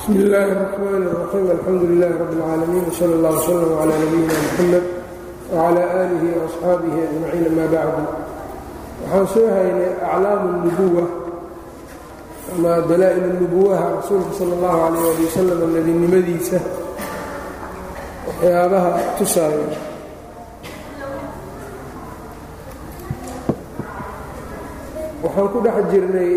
bsmi illaahi الرaxmaan الraxiim alxamdu lilahi rab اlcaalamiin wsala اllah wslm cla nabiyina mxamed wcla aalihi وaصxaabihi ajmaciin ama bacdu waxaan soo haynay aclaamu الnubuwa ama dalaa'il الnubuwaha rasuulka sal اllahu alayh ali wasalam nebinimadiisa waxyaabaha tusaaya waxaan ku dhex jirnay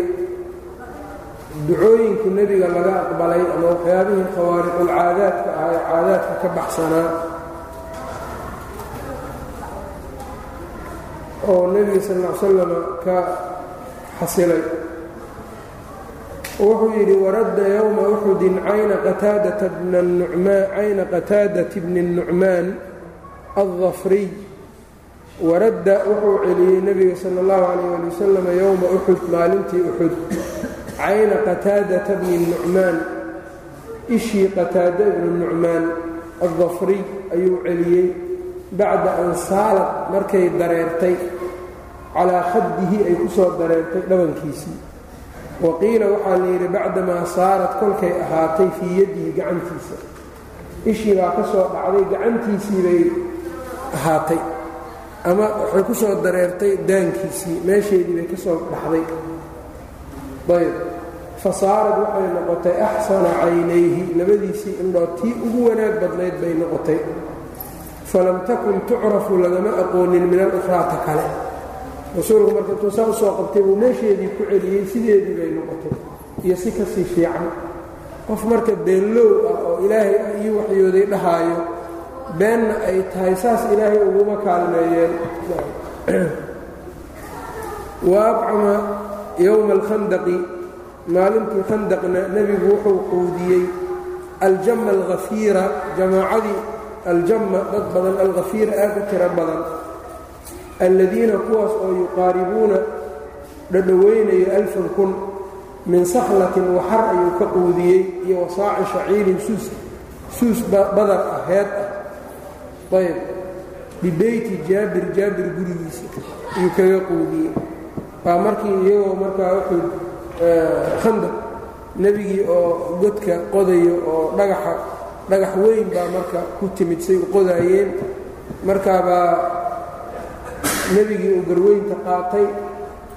ducooyinkii nebiga laga aqbalay ama waxyaabihii khawaariqulcaadaadka ah ee caadaadka ka baxsanaa oo nebiga sal ll slama ka xasilay wuxuu yidhi waradda yowma uxudin cayna qataadata bna nucmaan cayna qataadati bni الnucmaan aldafriy waradda wuxuu celiyey nebiga sala اllahu calayh ali wasalam yowma uxud maalintii uxud cayna qataadata bni nucmaan ishii qataada ibnu nucmaan aldafriy ayuu celiyey bacda an saalad markay dareertay calaa khaddihi ay ku soo dareertay dhabankiisii wa qiila waxaa la yidhi bacdamaa saarat kolkay ahaatay fii yadihi gacantiisa ishii baa ka soo dhacday gacantiisii bay ahaatay ama waxay ku soo dareertay daankiisii meesheedii bay ka soo dhaxday ayb fasaarad waxay noqotay axsana caynayhi labadiisii indhood tii ugu wanaag badnayd bay noqotay. Falam takun tucrafu lagama aqoonin min alukhraata kale. Rasuulku marka intuu saa u soo qabtay buu meesheedii ku celiyey sideedii bay noqotay. Iyo si ka sii fiican. Qof marka beenlow ah oo ilaahay ii waxyooday dhahaayo beenna ay tahay saas ilaahay uguma kaalmeeyeen yowma alkhandaqi maalintii khandaqna nebigu wuxuu quudiyey aljamma alkhafiira jamaacadii aljamma dad badan alkhafiira aad u tiro badan alladiina kuwaas oo yuqaaribuuna dhadhoweynayo alfan kun min sakhlatin waxar ayuu ka quudiyey iyo wasaaci shaciirin suus suus badar ah heed ah ayb bibeyti jaabir jaabir gurigiisa ayuu kaga quudiyey waa markii iyagoo markaa wuxuu khandaq nebigii oo godka qodayo oo dhagaxa dhagax weyn baa marka ku timid say u qodaayeen. Markaabaa nebigii uu garweynta qaatay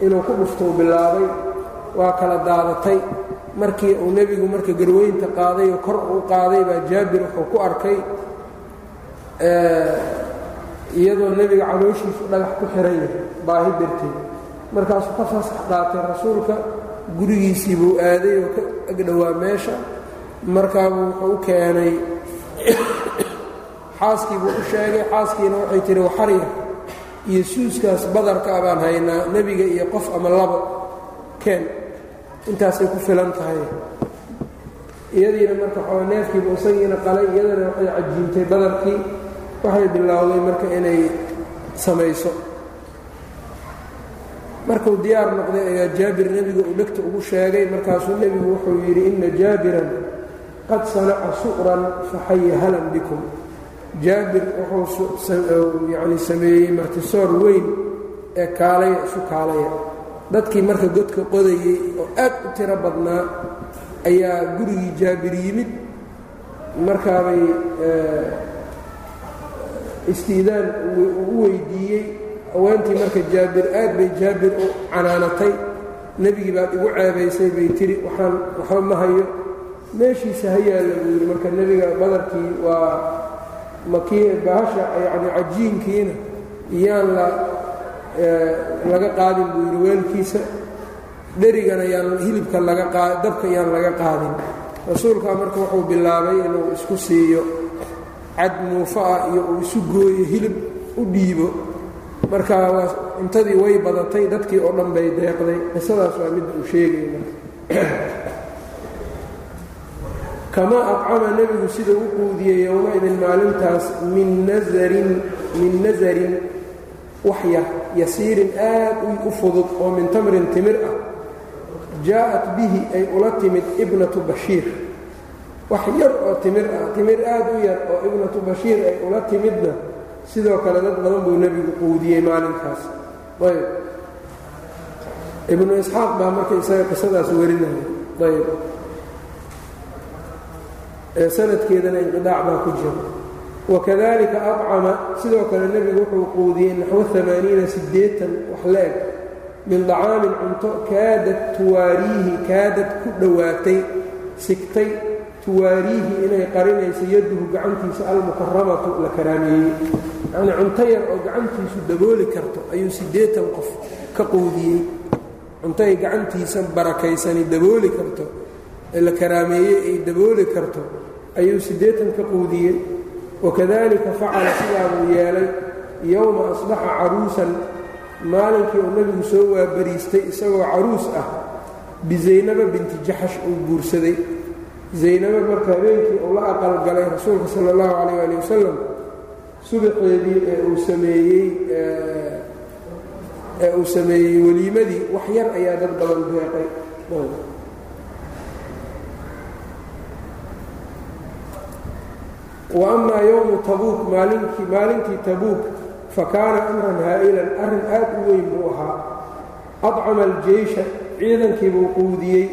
inuu ku dhuftou bilaabay waa kala daadatay. Markii uu nebigu marka garweynta qaaday oo kor uu qaaday baa jaabir wuxuu ku arkay iyadoo nebiga calooshiisu dhagax ku xiran yahay baahi darteed markaasuu ka fasax qaatay rasuulka gurigiisii buu aaday oo ka agdhowaa meesha. Markaabuu wuxuu u keenay xaaskii buu u sheegay xaaskiina waxay tihi waxarya iyo suuskaas badarkaa baan haynaa nebiga iyo qof ama labo keen intaasay ku filan tahay. Iyadiina marka xoo neefkiibu isagiina qalay iyadana waxay cajiintay badarkii waxay bilowday marka inay samayso markuu diyaar noqday ayaa jaabir nebiga uu dhegta ugu sheegay markaasuu nebigu wuxuu yidhi inna jaabiran qad sanaca su'ran faxaya halan bikum. Jaabir wuxuu yacni sameeyey martisoor weyn ee kaalaya isu kaalaya. Dadkii marka godka qodayey oo aad u tiro badnaa ayaa gurigii jaabir yimid. Markaabay istiidaan u weydiiyey haweentii marka jaabir aad bay jaabir u canaanatay. Nebigii baad igu ceebaysay bay tidhi waxaan waxba ma hayo. Meeshiisa ha yaalla buu yidhi marka nebiga badarkii waa makii bahasha yacni cajiinkiina iyaan la laga qaadin buu yidhi weelkiisa. Dherigana yaan hilibka laga dabka yaan laga qaadin. Rasuulkaa marka wuxuu bilaabay inuu isku siiyo cad muufa ah iyo uu isu gooyo hilib u dhiibo marka waa cuntadii way badatay dadkii oo dhan bay deeqday. Qisadaas waa midda uu sheegayna. Kamaa acama nebigu sida u quudiyey yowma-idin maalintaas min nasarin min nasarin waxyar yasiirin aad u fudud oo min tamrin timir ah. Jaa'at bihi ay ula timid ibnatu bashiir. Wax yar oo timir ah timir aad u yar oo ibnatu bashiir ay ula timidna sidoo kale dad badan buu nebigu quudiyey maalinkaas. Ayb. Ibnu isxaaq baa marka isaga qisadaas warinaya ayb. Sanadkeedana inqidaac baa ku jira. Wakadalika acama sidoo kale nebigu wuxuu quudiyey naxwo amaaniina siddeetan wax la-eg min dacaamin cunto kaadad tuwaariihi kaadad ku dhowaatay sigtay tuwaariihi inay qarinayso yaduhu gacantiisa almukaramatu la karaameeyey yacnii cunto yar oo gacantiisu dabooli karto ayuu siddeetan qof ka quudiyey. Cunto ay gacantiisa barakaysani dabooli karto ee la karaameeyey ay dabooli karto ayuu siddeetan ka quudiyey. Wakadalika facala sidaa buu yeelay yowma asbaxa caruusan maalinkii uu nebigu soo waabariistay isagoo caruus ah bisaynaba binti jaxash uu guursaday. Zaynaba marka habeenkii uu la aqalgalay rasuulka sala allahu calayh ali wasalam subaxeedii ee uu sameeyey ee uu sameeyey weliimadii wax yar ayaa dad badan beeqay. Wa yowmu tabuuk maalinkii maalintii tabuuk fa kaana amran haa'ilan arrin aad u weyn buu ahaa. Adcama aljeysha ciidankii buu quudiyey.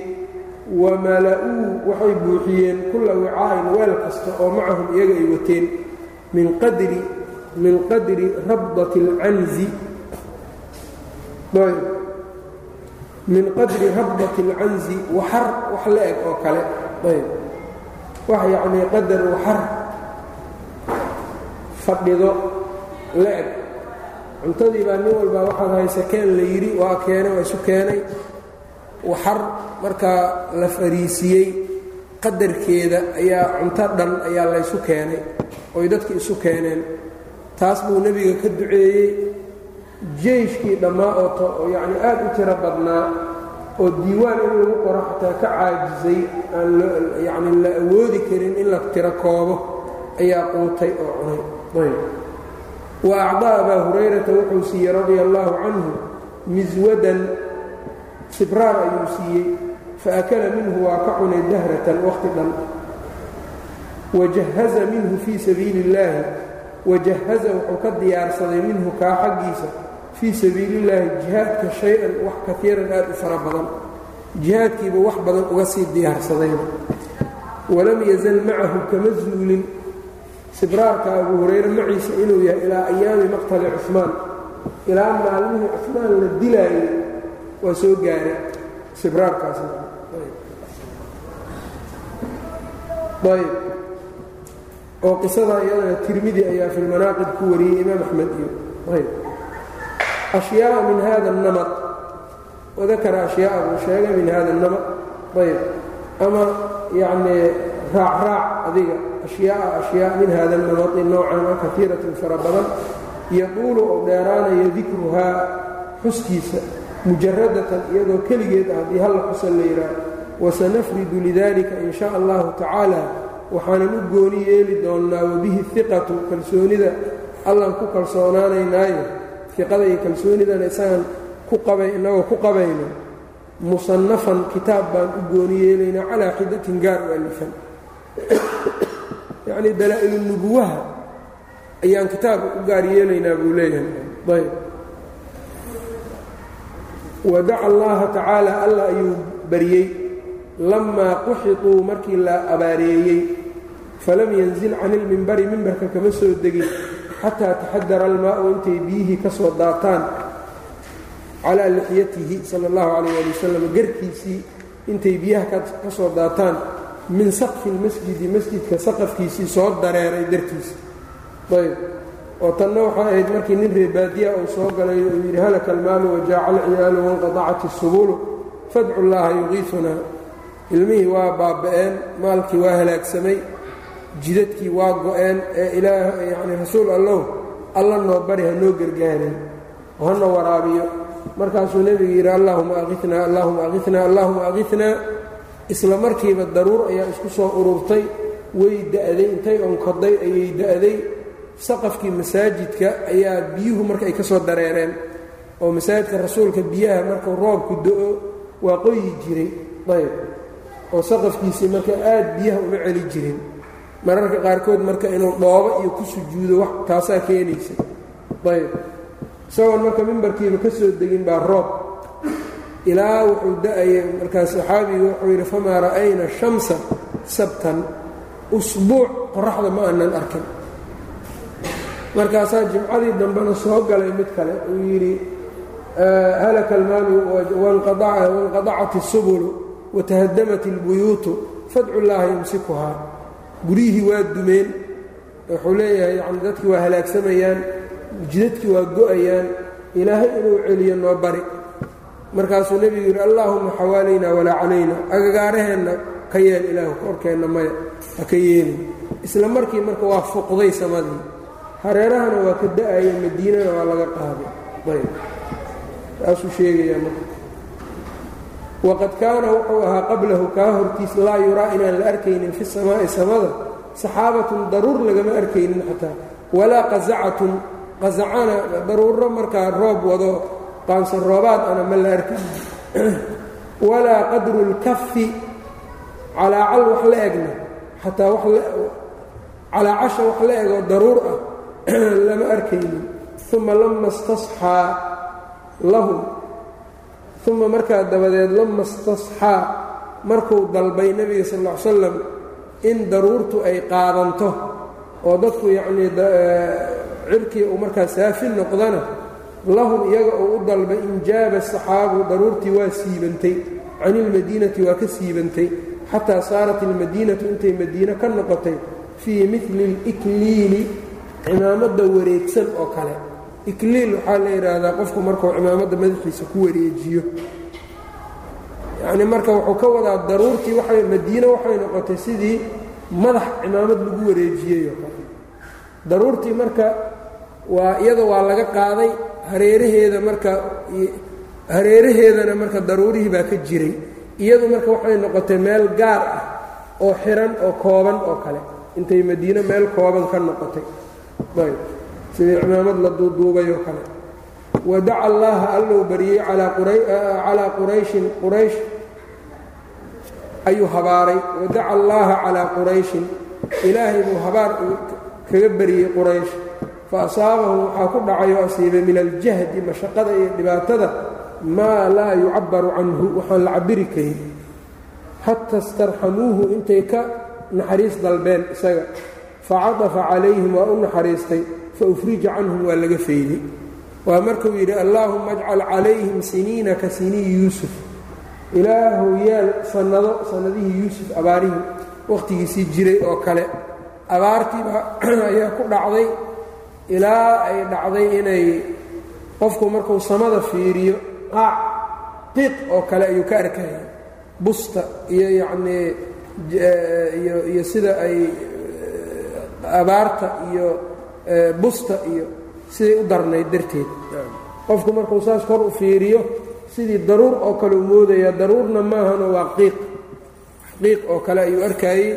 Wa mala-uu waxay buuxiyeen kulla wicaa'in weel kasta oo macahum iyaga ay wateen min qadri rabdati alcanzi min qadri rabdati alcanzi waxar wax la eg oo kale. Ayb wax yacnii qadar waxar fadhido la eg. Cuntadii baa nin walbaa waxaad haysa keen la yidhi waa keenay waa isu keenay. Waxar markaa la fariisiyey qadarkeeda ayaa cunto dhan ayaa laysu keenay oy dadki isu keeneen. Taas buu nebiga ka duceeyey jeyshkii dhammaa oo yacni aad u tiro badnaa oo diiwaan in lagu qoro xataa ka caajisay aan yacni la awoodi karin in la tiro koobo ayaa quutay oo cunay. Wa acdaa abaa hurayrata wuxuu siiyey radia allaahu canhu miswadan sibraar ayuu siiyey faakala minhu waa ka cunay dahratan wakhti dhan wajahaza minhu fii sabiili illaahi wajahaza wuxuu ka diyaarsaday minhu kaa xaggiisa fii sabiili illaahi jihaadka shay-an wax kaiiran aad u fara badan jihaadkiiba wax badan uga sii diyaarsadayba walam yazal macahu kama zuulin sibraarka abu hurayre maciisa inuu yahay ilaa ayaami maqtali cusmaan ilaa maalmihii cusmaan la dilaayay waa soo gaaray sibraarkaas ayb oo qisada iyadana tirmidi ayaa fi lmanaaqib ku wariyey imaam axmed iyo ayb ashyaaa min hada اnamad wadakara ashyaaa buu sheegay min hada اnamad ayb ama yacni raacraac adiga. Ashyaaa ashyaa min hada namadi noocan oo kaiiratin fara badan. Yaquulu oo dheeraanayo dikruhaa xuskiisa mujaradatan iyadoo keligeed haddii halla xusan la yidhaaho wasanafridu lidalika in sha allahu tacaala waxaanan u gooni yeeli doonnaa wabihi iqatu kalsoonida allaan ku kalsoonaanaynaayo iqada iyo kalsoonidana isagaan innagoo ku qabayno musanafan kitaab baan u gooni yeelaynaa calaa xidatin gaar u alifan yacnii dalaa'ilu nubuwaha ayaan kitaabka u gaar yeelaynaa buu leeyahay ayb wadaca allaha tacaala alla ayuu baryey lamaa quxituu markii la abaareeyey falam yanzil cani ilmimbari mimbarka kama soo degin xataa taxadara almaa'u intay biyihii ka soo daataan calaa lixyatihi sala allahu calayh ali wasalam garkiisii intay biyaha ka soo daataan min saqfi lmasjidi masjidka saqafkiisii soo dareeray dartiisa ayb. Oo tanna waxay ahayd markii nin reebaadiya uu soo galay uu yidhi halaka almaalu wajaaca alciyaalu wanqadacat isubulu fadcu llaaha yuqiifunaa ilmihii waa baaba'een maalkii waa halaagsamay jidadkii waa go-een ee ilaah yacni rasuul allow alla noo bari ha noo gargaarin oo hana waraabiyo. Markaasuu nebigu yidhi allaahuma aqinaa allaahuma aqinaa allaahuma aqinaa isla markiiba daruur ayaa isku soo ururtay way da'day intay onkoday ayay da'day. Saqafkii masaajidka ayaa biyuhu marka ay ka soo dareereen oo masaajidka rasuulka biyaha markuu roobku do-o waa qoyi jiray. Ayb oo saqafkiisii marka aad biyaha uma celi jirin mararka qaarkood marka inuu dhoobo iyo ku sujuudo wax taasaa keenaysa ayb isagoon marka mimbarkiiba ka soo degin baa roob ilaa wuxuu da'ayay markaas saxaabigu wuxuu yidhi famaa ra'ayna shamsa sabtan usbuuc qoraxda ma aanan arkin markaasaa jimcadii dambena soo galay mid kale uu yidhi halaka almaalu wanqadacat الsubulu watahadamat اlbuyuutu fadcu llaaha yumsikuhaa. Guryihii waa dumeen wuxuu leeyahay yani dadkii waa halaagsamayaan jidadkii waa go'ayaan ilaahay inuu celiyo noo bari. Markaasuu nebigu yidhi allaahuma xawaalayna walaa calayna agagaaraheenna ka yeel ilaahu korkeenna maya ha ka yeelin. Isla markii marka waa fuqday samadii hareerahana waa ka da'aya madiinana waa laga qaaday. Ayb taasuu sheegayaa marka waqad kaana wuxuu ahaa qablahu kaa hortiis laa yuraa inaan la arkaynin fi samaa'i samada saxaabatun daruur lagama arkaynin xataa walaa qazacatun qazacana daruuro markaa roob wado qaansan roobaad ana ma la arkaynin walaa qadru اlkafi calaacal wax la egna xataa calaacasha wax la egoo daruur ah lama arkaynin. Uma lama istasxaa lahum uma markaa dabadeed lama istasxaa markuu dalbay nebiga sal ll ly slam in daruurtu ay qaadanto oo dadku yacnii cirkii uu markaa saafi noqdana lahum iyaga uu u dalbay injaaba saxaabu daruurtii waa siibantay can ilmadiinati waa ka siibantay xataa saarat ilmadiinatu intay madiine ka noqotay fii mili اlikliili cimaamadda wareegsan oo kale ikliil waxaa la yidhaahdaa qofku markuu cimaamadda madaxiisa ku wareejiyo. Yacnii marka wuxuu ka wadaa daruurtii waay madiine waxay noqotay sidii madax cimaamad lagu wareejiyey daruurtii marka waa iyada waa laga qaaday hareeraheeda marka hareeraheedana marka daruurihii baa ka jiray. Iyadu marka waxay noqotay meel gaar ah oo xiran oo kooban oo kale. Intay madiine meel kooban ka noqotay sidii cimaamad la duuduubay oo kale. Wadaca allaaha allou baryey calaa qurayshin quraysh ayuu habaaray. Wadaca allaaha calaa qurayshin ilaahay buu habaar kaga baryey quraysh. Fa asaabahum waxaa ku dhacay oo asiibay min aljahdi mashaqada iyo dhibaatada maa laa yucabbaru canhu waxaan la cabiri karin. Xata istarxamuuhu intay ka naxariis dalbeen isaga. Facadafa calayhim waa u naxariistay fa ufrija canhum waa laga fayday waa markuu yidhi allaahuma ajcal calayhim siniina ka siniyi yuusuf. Ilaahow yaal sannado sannadihii yuusuf abaarihii wakhtigiisii jiray oo kale. Abaartiiba ayaa ku dhacday. Ilaa ay dhacday inay qofku markuu samada fiiriyo qaac qiiq oo kale ayuu ka arkaya busta iyo yacnii iyo sida ay abaarta iyo busta iyo siday u darnayd darteed qofku markuu saas kor u fiiriyo sidii daruur oo kale u moodaya daruurna maahano waa qiiq qiiq oo kale ayuu arkayey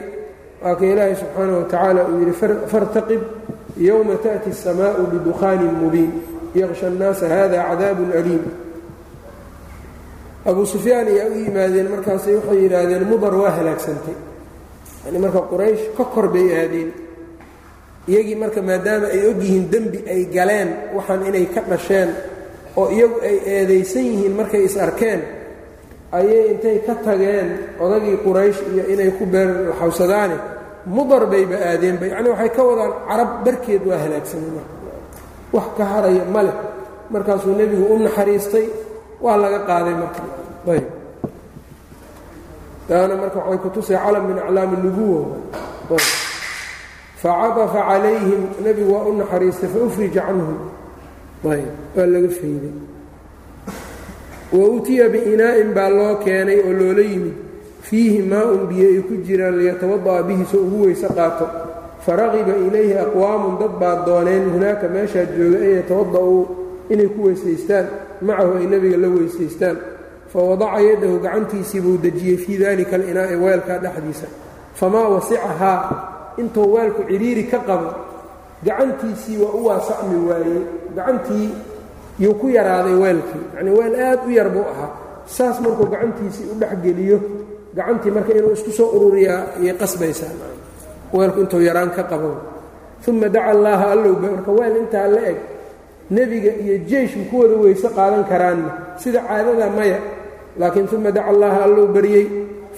waa ka ilaahay subxaana wa tacaala uu yidhi fartaqib yowma taأti الsamaau bidukhaanin mubiin yaqsha الnaasa hada cadaabun aliim abu sufyaan ayaa u yimaadeen markaasay waxay yidhaahdeen mudar waa halaagsantay yani marka quraysh ka kor bay aadeen iyagii marka maadaama ay ogyihiin dembi ay galeen waxaan inay ka dhasheen oo iyagu ay eedaysan yihiin markay is arkeen ayay intay ka tageen odagii quraysh iyo inay ku beerxawsadaane mudar bayba aadeenba yacni waxay ka wadaan carab barkeed waa halaagsamay marka. Wax ka haraya ma leh. Markaasuu nebigu u naxariistay waa laga qaaday marka. Ayb. Taana marka waxay ku tusay calam min aclaami nubuwa facadafa calayhim nebigu waa u naxariistay faufrija canhum waa laga fayday wa utiya biinaa'in baa loo keenay oo loola yimid fiihi maa-un biyo ay ku jiraan liyatawada'a bihi soo ugu weyse qaato faraqiba ilayhi aqwaamun dad baa dooneen hunaaka meeshaa jooga an yatawada'uu inay ku weysaystaan macahu ay nebiga la weysaystaan fa wadaca yaddahu gacantiisii buu dejiyey fii dalika alinaa'i weelkaa dhexdiisa famaa wasicahaa intuu weelku cidhiiri ka qabo gacantiisii waa u waasacmi waayey gacantii yuu ku yaraaday weelkii. Yacnii weel aad u yar buu ahaa. Saas markuu gacantiisii u dhexgeliyo gacantii marka inuu isku soo ururiyaa ayay qasbaysaa. Weelku intuu yaraan ka qabo. Uma daca allaaha allowba marka weel intaa la eg nebiga iyo jeyshu kuwada weyse qaadan karaanna. Sida caadada maya laakiin uma daca allaaha allow baryey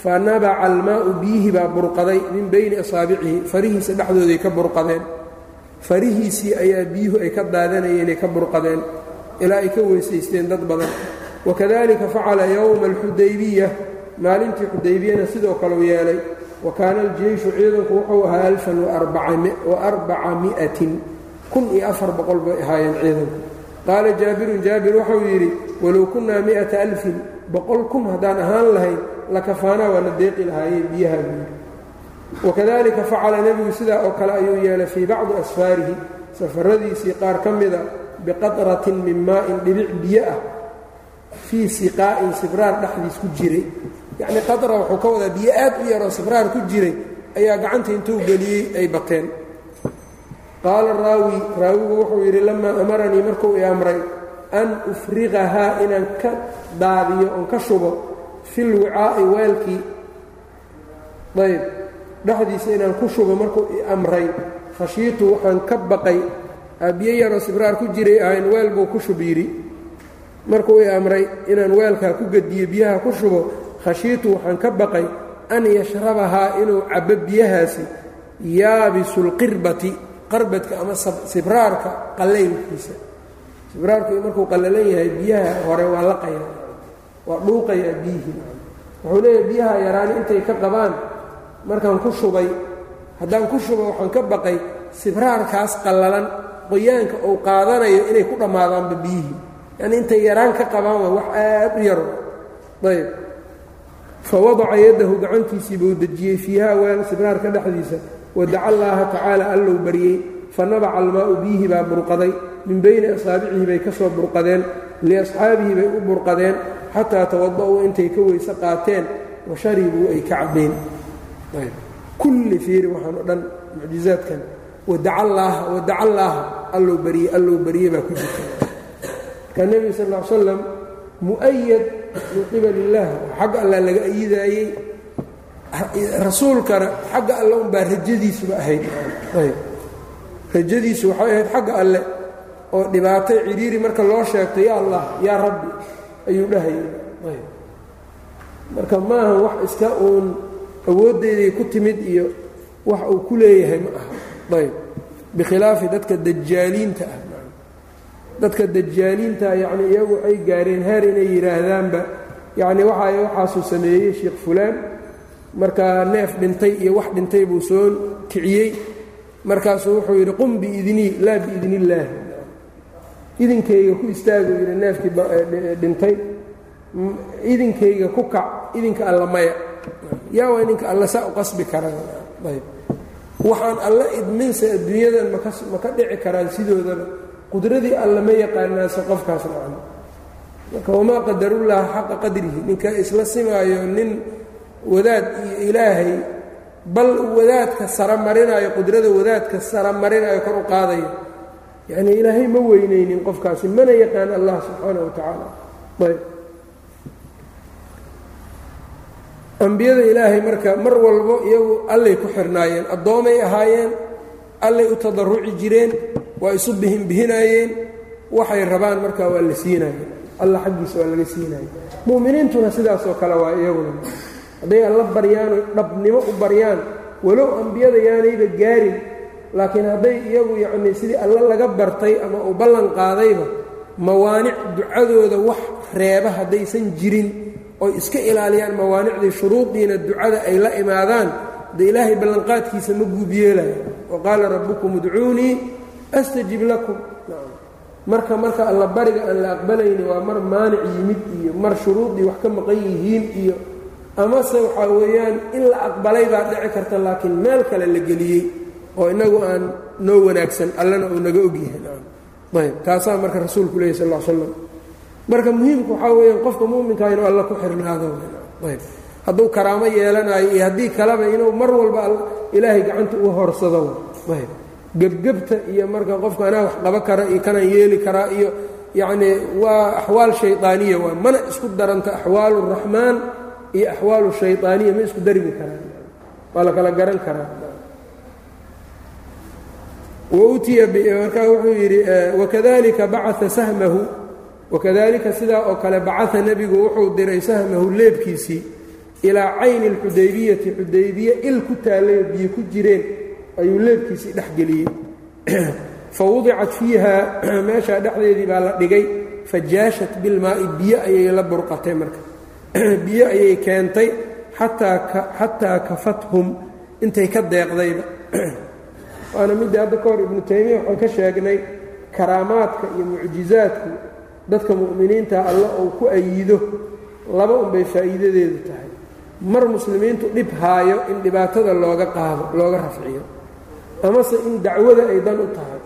fa nabaca almaa'u biyihii baa burqaday min bayni asaabicihi farihiisa dhexdooday ka burqadeen. Farihiisii ayaa biyuhu ay ka daadanayeenay ka burqadeen. Ilaa ay ka weysaysteen dad badan. Wakadalika facala yowma alxudaybiya maalintii xudaybiyana sidoo kaleu yeelay. Wa kaana aljeyshu ciidanku wuxuu ahaa alfan waarbaca mi'atin kun iyo afar boqol bay ahaayeen ciidanku. Qaala jaabirun jaabir wuxuu yidhi walow kunnaa mi'ata alfin boqol kun haddaan ahaan lahayn lakafaanaa waana deeqi lahaayeen biyaha buuri wakadalika facala nebigu sidaa oo kale ayuu yeelay fii bacdi asfaarihi safaradiisii qaar ka mida biqatratin min maa'in dhibic biyo ah fii siqaa'in sibraar dhexdiis ku jiray. Yacnii qatra wuxuu ka wadaa biyo aad u yaroo sibraar ku jiray ayaa gacanta intuu geliyey ay bateen. Qaala raawi raawigu wuxuu yidhi lamaa amaranii markuu i amray an ufriqahaa inaan ka daadiyo oon ka shubo fil wicaa'i weelkii ayb dhexdiisa inaan ku shubo markuu i amray khashiitu waxaan ka baqay biyo yaroo sibraar ku jiray ahayn weel buu ku shub yidhi. Markuu i amray inaan weelkaa ku gediyo biyaha ku shubo khashiitu waxaan ka baqay an yashrabahaa inuu cabbo biyahaasi yaabisulqirbati qarbadka ama sibraarka qallaylkiisa sibraarku markuu qallalan yahay biyaha hore waa laqaya waa dhuuqayaa biyihii wuxuu leeyahay biyaha yaraani intay ka qabaan. Markaan ku shubay haddaan ku shubo waxaan ka baqay sibraarkaas qallalan qoyaanka uu qaadanayo inay ku dhammaadaanba biyihii yacnii intay yaraan ka qabaan waa wax aad u yaro ayb. Fa wadaca yaddahu gacantiisii buu dejiyey fiiha weel sibraarka dhexdiisa. Wadaca allaaha tacaala allou baryey fa nabaca almaa'u biyihii baa burqaday. Min bayni asaabicihi bay ka soo burqadeen. Liasxaabihi bay u burqadeen xataa tawada'uu intay ka weyse qaateen wa sharibuu ay ka cabbeen kulli fiiri waxaan o dhan mucjizaadkan wadaca allaaha wadaca allaaha allow barye allow barye baa ku jirta. Marka nebiga sal ll slam mu'ayad min qibal illaah xagga allah laga ayidaayey rasuulkana xagga alle unbaa rajadiisuba ahayd. Ayb. Rajadiisu waxay ahayd xagga alle oo dhibaato cidhiiri marka loo sheegto yaa allah yaa rabbi ayuu dhahayay marka maaha wax iska uun awooddeeday ku timid iyo wax uu ku leeyahay ma aha. Ayb bikhilaafi dadka dajaaliinta ah dadka dajaaliinta yacni iyagu waxay gaareen heer inay yidhaahdaanba yacni waxa waxaasuu sameeyey sheikh fulaan. Markaa neef dhintay iyo wax dhintay buu soo kiciyey. Markaasuu wuxuu yidhi qum biidnii laa biidni idinkayga ku istaagu yidhi neefkii dhintay idinkayga ku kac idinka alla maya. Yaa waa idinka alla saa u qasbi karaan. Ayb. Waxaan alla idminsa adduunyadan maka maka dhici karaan sidoodaba qudradii alla ma yaqaanaase qofkaas nacan marka wamaa qadarullaaha xaqa qadrihi. Ninka isla simaayo nin wadaad iyo ilaahay bal wadaadka sara marinayo qudrada wadaadka sara marinayo kor u qaadayo yacnii ilaahay ma weynaynin qofkaasi mana yaqaan allah subxaana wa tacaala. Ayb. Ambiyada ilaahay marka mar walbo iyagu allay ku xirnaayeen addoomay ahaayeen allay u tadaruci jireen waa isu bihinbihinaayeen waxay rabaan marka waa la siinaayeen. Alla xaggiisa waa laga siinaye mu'miniintuna sidaasoo kale waa iyaguna. Hadday alla baryaan dhabnimo u baryaan walow ambiyada yaanayba gaarin laakiin hadday iyagu yacnii sidii alla laga bartay ama uu ballan qaadayba mawaanic ducadooda wax reeba haddaysan jirin oy iska ilaaliyaan mawaanicdii shuruudiina ducada ay la imaadaan de ilaahay ballanqaadkiisa ma guubyeelaya wa qaala rabbukum udcuunii astajib lakum. Marka marka alla bariga aan la aqbalayni waa mar maanic yimid iyo mar shuruudii wax ka maqan yihiin iyo amase waxaa weeyaan in la aqbalay baa dhici karta laakiin meel kale la geliyey oo inagu aan noo wanaagsan allana uu naga ogyahay taasaa marka rasuulku leeyay sal slam marka muhiimku waxaa weeyaan qofka muminkaa inuu alla ku xirnaado. Hadduu karaamo yeelanayo iyo haddii kaleba inuu mar walba ilaahay gacanta u horsado gebgebta iyo marka qofka anaa wax qaba kara iyo kanaan yeeli karaa iyo yacnii waa axwaal shaydaaniya waa mana isku daranta axwaalu raxmaan iyo axwaalu shaydaaniya ma isku darmi karaan waa la kala garan karaa wautiya markaa wuxuu yidhi wakadalika bacaa sahmahu. Wakadalika sidaa oo kale bacaa nebigu wuxuu diray sahmahu leebkiisii ilaa cayni alxudaybiyati xudaybiye il ku taallayo biyo ku jireen ayuu leebkiisii dhex geliyey. Fa wudicat fiiha meeshaa dhexdeedii baa la dhigay fa jaashat bilmaa'i biyo ayay la burqatay marka. Biyo ayay keentay xataa kafathum intay ka deeqdayba waana midda hadda ka hor ibnu taymiya waxaan ka sheegnay karaamaadka iyo mucjizaadku dadka mu'miniinta alla uu ku ayido. Laba unbay faa'iidadeedu tahay. Mar muslimiintu dhib haayo in dhibaatada looga qaado looga rafciyo. Amase in dacwada ay dan u tahay.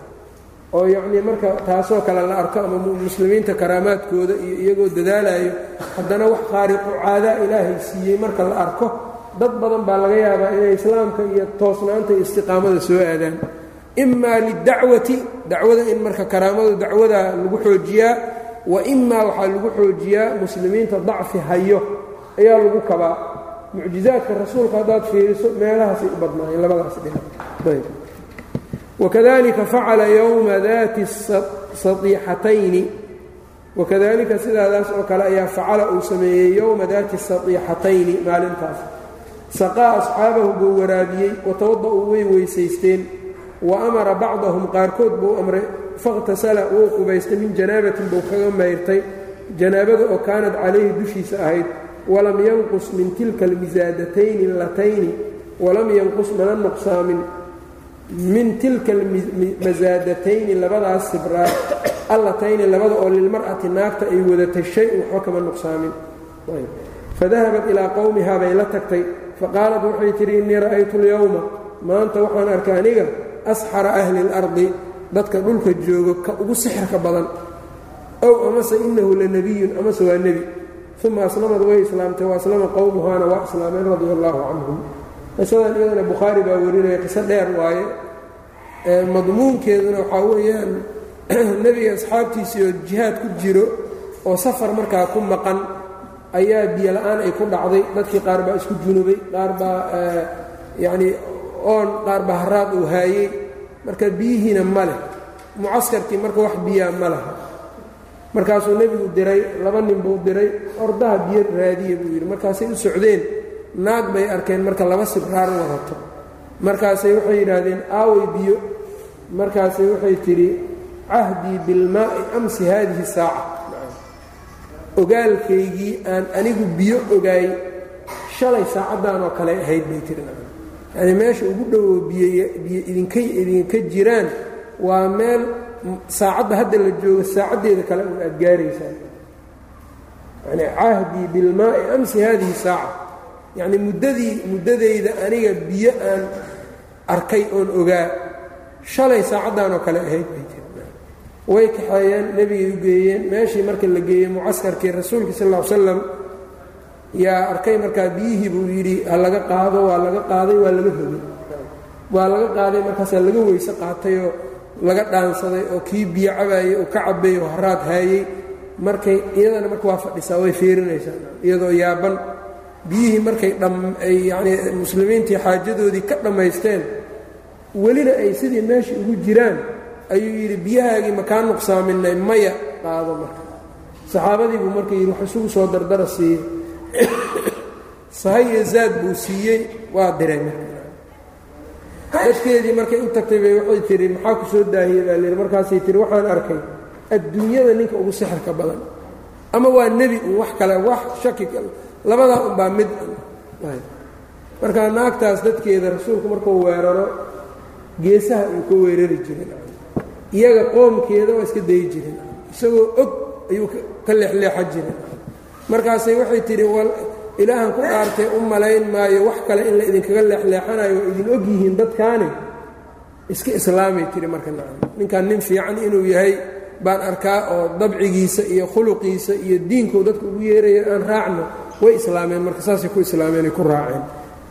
Oo yacnii marka taasoo kale la arko ama muslimiinta karaamaadkooda iyo iyagoo dadaalayo haddana wax khaariqu caadaa ilaahay siiyey marka la arko dad badan baa laga yaabaa inay islaamka iyo toosnaanta iyo istiqaamada soo aadaan. Imaa lidacwati dacwada in marka karaamadu dacwada lagu xoojiyaa wa imaa waxaa lagu xoojiyaa muslimiinta dacfi hayo ayaa lagu kabaa. Mucjizaadka rasuulka haddaad fiiriso meelahaasay u badnaayeen labadaas dhinac wakadalika facala yowma daati saiixatayni wakadalika sidaadaas oo kale ayaa facala uu sameeyey yowma daati satiixatayni maalintaas saqaa asxaabahu buu waraabiyey watawada-uu way weysaysteen wa amara bacdahum qaarkood buu amray fakhtasala wuu qubaystay min janaabatin buu kaga mayrtay janaabada oo kaanad calayhi dushiisa ahayd walam yanqus min tilka almisaadatayni allatayni walam yanqus mana nuqsaamin min tilka almasaadatayni labadaas sibraar allatayni labada oo lilmar'ati naagta ay wadatay shay-un waxba kama nuqsaamin. Fadahabat ilaa qowmihaa bay la tagtay faqaalat waxay tidhi innii ra'aytu اlyowma maanta waxaan arkay aniga asxara ahli اlardi dadka dhulka joogo ka ugu sixirka badan. Ow amase inahu lanebiyun amase waa nebi. Uma aslamad way islaamtay wa aslama qowmuhaana waa islaameen radia allaahu canhum qisadan iyadana bukhaari baa warinaya qiso dheer waaye. Madmuunkeeduna waxaa weeyaan nebiga asxaabtiisii oo jihaad ku jiro oo safar markaa ku maqan ayaa biyo la'aan ay ku dhacday. Dadkii qaar baa isku junubay qaar baa yacnii oon qaar baa haraad uu haayey marka biyihiina ma leh. Mucaskarkii marka wax biyaa ma laha. Markaasuu nebigu diray laba nin buu diray ordaha biyo raadiya buu yidhi. Markaasay u socdeen naag bay arkeen marka laba sibraar wadato. Markaasay waxay yidhaahdeen aaway biyo. Markaasay waxay tidhi cahdii bilmaa'i amsi haadihi saaca ogaalkaygii aan anigu biyo ogaay shalay saacaddan oo kale ahayd bay tiri yacni meesha ugu dhowoo biyo biyo idinka jiraan waa meel saacadda hadda la joogo saacaddeeda kale un aad gaaraysaa. Yacni cahdii bilmaa'i amsi haadihi saaca. Yacni muddadii muddadayda aniga biyo aan arkay oon ogaa shalay saacaddan oo kale ahayd bay tiri way kaxeeyeen nebigay u geeyeen meeshii marka la geeyey mucaskarkii rasuulka sal ll slam yaa arkay markaa biyihii buu yidhi ha laga qaado waa laga qaaday waa laga hogay waa laga qaaday markaasaa laga weyse qaatayoo laga dhaansaday oo kii biyo cabaayey oo ka cabay oo haraad haayey markay iyadana marka waa fadhisaa way fiirinaysaa iyadoo yaaban. Biyihii markay ay yacnii muslimiintii xaajadoodii ka dhammaysteen welina ay sidii meeshai ugu jiraan ayuu yidhi biyahaagii makaa nuqsaaminay? Maya. Qaado marka. Saxaabadii buu marka yidhi wax isugu soo dardara siiyey. Sahay zaad buu siiyey waa diray marka. Dadkeedii markay u tagtay bay waxay tihi maxaa ku soo daahiyey? Baa layidhi markaasay tihi waxaan arkay adduunyada ninka ugu sixirka badan. Ama waa nebi un wax kale wax shaki labadaa unbaa mid marka naagtaas dadkeeda rasuulku markuu weeraro geesaha uu ka weerari jirin iyaga qoomkeeda waa iska dayi jirin. Isagoo og ayuu ka leexleexa jirin. Markaasay waxay tidhi ilaahan ku dhaartay u malayn maayo wax kale in la idinkaga leexleexanayo waa idin og yihiin dadkaani. Iska islaamay tihi marka nacam ninkan nin fiican inuu yahay baan arkaa oo dabcigiisa iyo khuluqiisa iyo diinkuu dadka ugu yeeraya aan raacno way islaameen. Marka saasay ku islaameenay ku raaceen.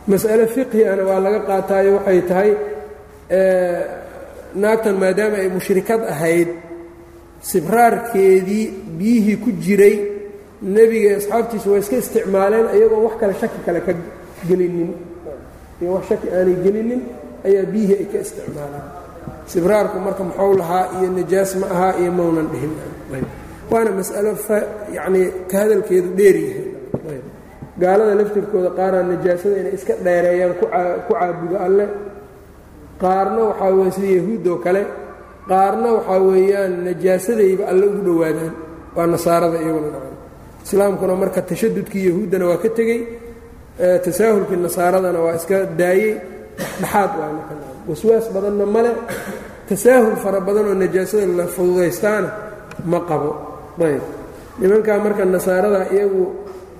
Mas'ale fiqhi ana waa laga qaataayo waxay tahay naagtan maadaama ay mushrikad ahayd sibraarkeedii biyihii ku jiray nebiga asxaabtiisa waa iska isticmaaleen iyagoo wax kale shaki kale ka gelinin. Iyo wax shaki aanay gelinin ayaa biyihii ay ka isticmaaleen. Sibraarku marka muxuu lahaa iyo najaas ma ahaa iyo maunan dhihin. Waana mas'alo yacnii ka hadalkeedu dheer yahay. Gaalada laftirkooda qaarna najaasada inay iska dheereeyaan ku caabudo alle qaarna waxaa weye sida yahuuddoo kale qaarna waxaa weeyaan najaasadayba alle ugu dhowaadaan waa nasaarada iyaguna dhacan islaamkuna marka tashadudkii yahuuddana waa ka tegey tasaahulkii nasaaradana waa iska daayey. Dhexaad waa waswaas badanna male tasaahul fara badan oo najaasada la fududaystaana ma qabo. Ayb nimankaa marka nasaarada iyagu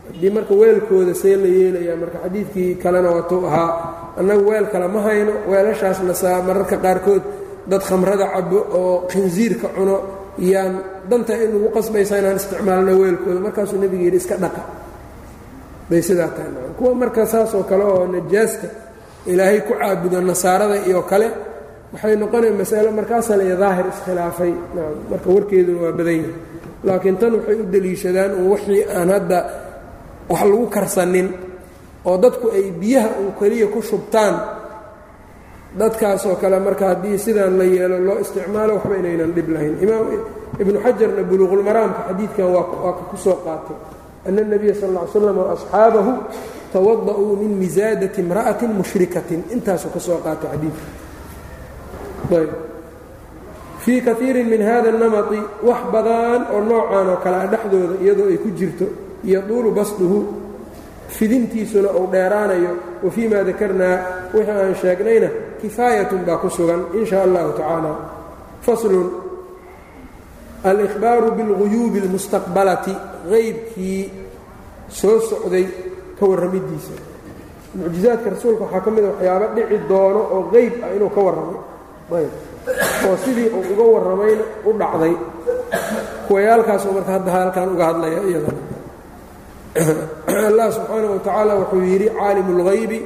haddii marka weelkooda see la yeelayaa marka xadiidkii kalena waatuu ahaa annagu weel kale ma hayno weelashaas nasaa mararka qaarkood dad khamrada cabo oo khinsiirka cuno yaan danta inugu qasbaysa inaan isticmaalno weelkooda markaasuu nebiga yidhi iska dhaqa. Bay sidaa tahay kuwa marka saasoo kale oo najaasta ilaahay ku caabudo nasaarada iyo kale waxay noqonaya masalo markaasale iyo daahir iskhilaafay marka warkeeduna waa badan yahay. Laakiin tan waxay u deliishadaan wixii aan hadda wax lagu karsanin oo dadku ay biyaha uun keliya ku shubtaan dadkaasoo kale marka haddii sidaan la yeelo loo isticmaalo waxba inaynan dhib lahayn. Imaam ibnu xajarna buluuqulmaraamka xadiidkan waa ka ku soo qaatay. Ana اnabiya sal ll ly slam waasxaabahu tawada'uu min misaadati imra'atin mushrikatin. Intaasuu ka soo qaatay xadiidka ayb. Fii kaiirin min hada اnamati wax badan oo noocan oo kale a dhexdooda iyadoo ay ku jirto yaduulu basduhu fidintiisuna uu dheeraanayo wa fii ma dakarnaa wixii aan sheegnayna kifaayatun baa ku sugan in sha allahu tacaala. Faslun alihbaaru biاlguyuubi اlmustaqbalati qaybkii soo socday ka warramidiisa. Mucjizaadka rasuulka waxaa ka mida waxyaabo dhici doono oo qeyb ah inuu ka warramay. Oo sidii uu uga warramayna u dhacday. Kuwayaalkaasoo marka hadda halkan uga hadlaya iyadana allah subxaanaه wa tacaala wuxuu yidhi caalimu اlغaybi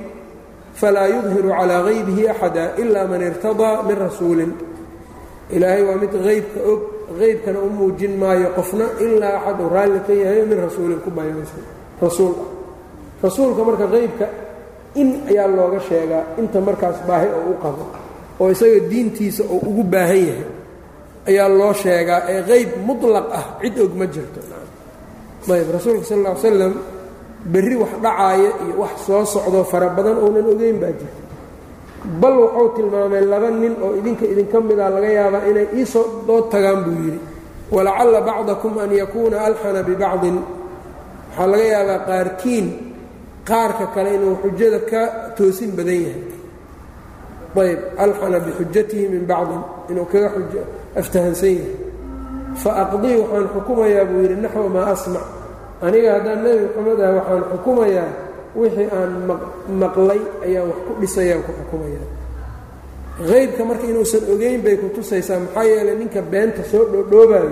falaa yudhiru calىa haybihi axada ila man irtadaa min rasuulin ilaahay waa mid qaybka og qaybkana u muujin maayo qofna ilaa axad uu raalli ka yahay min rasuulin ku bayanaysan rasuul ah rasuulka marka qaybka in ayaa looga sheegaa inta markaas baahi oo u qabo oo isaga diintiisa oo ugu baahan yahay ayaa loo sheegaa ee qayb muطlaq ah cid og ma jirto ayb rasuulka sal ly slam berri wax dhacaaya iyo wax soo socdo fara badan ounan ogeyn baa jirta bal wuxuu tilmaamay laba nin oo idinka idinka mida laga yaabaa inay iisoo dood tagaan buu yidhi. Walacalla bacdakum an yakuuna alxana bibacdin. Waxaa laga yaabaa qaarkiin qaarka kale inuu xujada ka toosin badan yahay. Ayb alxana bixujatihi min bacdin inuu kaga aftahansan yahay fa aqdii waxaan xukumayaa buu yidhi naxwa maa asmac. Aniga haddaan nebi moxamed ah waxaan xukumayaa wixii aan maqlay ayaan wax ku dhisayaan ku xukumayaa. Qaybka marka inuusan ogeyn bay ku tusaysaa maxaa yeelay ninka beenta soo dhoodhoobayo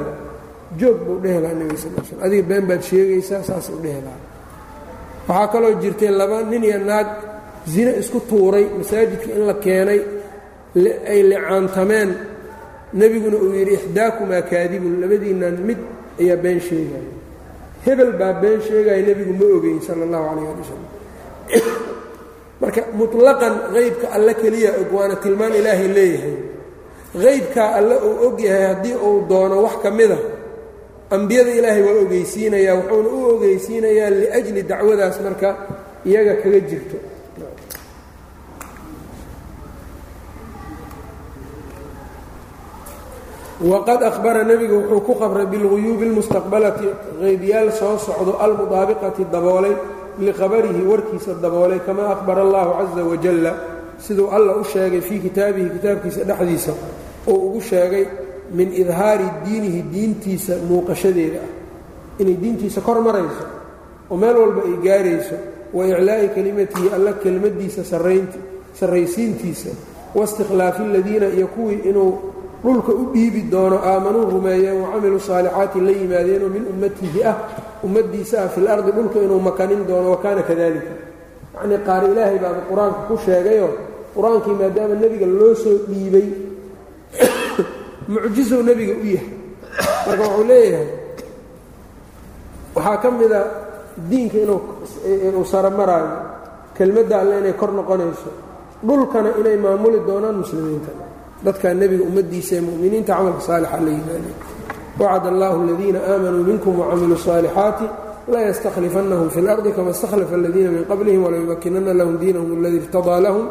joog buu dhehi lahaa nebiga sal sl adiga been baad sheegaysaa saas u dhehi waxaa kaloo jirtay laba nin iyo naag zine isku tuuray masaajidka in la keenay ay licaantameen nebiguna uu yidhi ixdaakumaa kaadibun. Labadiinnan mid ayaa been sheegaya hebel baa been sheegaya nebigu ma ogeyn sala allahu calayh ali wasalam marka mutlaqan qaybka alle keliya og waana tilmaan ilaahay leeyahay. Qaybkaa alle uu og yahay haddii uu doono wax ka mida ambiyada ilaahay waa ogeysiinayaa wuxuuna u ogeysiinayaa liajli dacwadaas marka iyaga kaga jirto waqad ahbara nebigu wuxuu ku qabray bilguyuubi اlmustaqbalati qaybyaal soo socdo almudaabiqati daboolay liqabarihi warkiisa daboolay kama ahbara allahu caza wajalla siduu alla u sheegay fii kitaabihi kitaabkiisa dhexdiisa uu ugu sheegay min idhaari diinihi diintiisa muuqashadeeda ah inay diintiisa kor marayso oo meel walba ay gaarayso wa iclaa'i kelimatihi alla kelmaddiisa sarraysiintiisa waistikhlaafi aladiina iyo kuwii inuu dhulka u dhiibi doono aamanuu rumeeyeen wacamiluu saalixaati la yimaadeenoo min ummatihi ah ummaddiisa ah fil ardi dhulka inuu makanin doono wa kaana kadalika yacnii qaar ilaahay baaba qur'aanka ku sheegayoo qur'aankii maadaama nebiga loo soo dhiibay mucjisow nebiga u yahay. Marka wuxuu leeyahay waxaa ka mida diinka inuu saro maraayo kelmadda alle inay kor noqonayso dhulkana inay maamuli doonaan muslimiinta dadka nebiga ummaddiisaee muminiinta camalka saalixa la yimaadeen wacad allaahu aladiina aamanuu minkum wacamiluu saalixaati la yastakhlifannahum fi اlardi kama istakhlafa aladiina min qablihim walayumakinana lahum diinahum aladii irtadaa lahum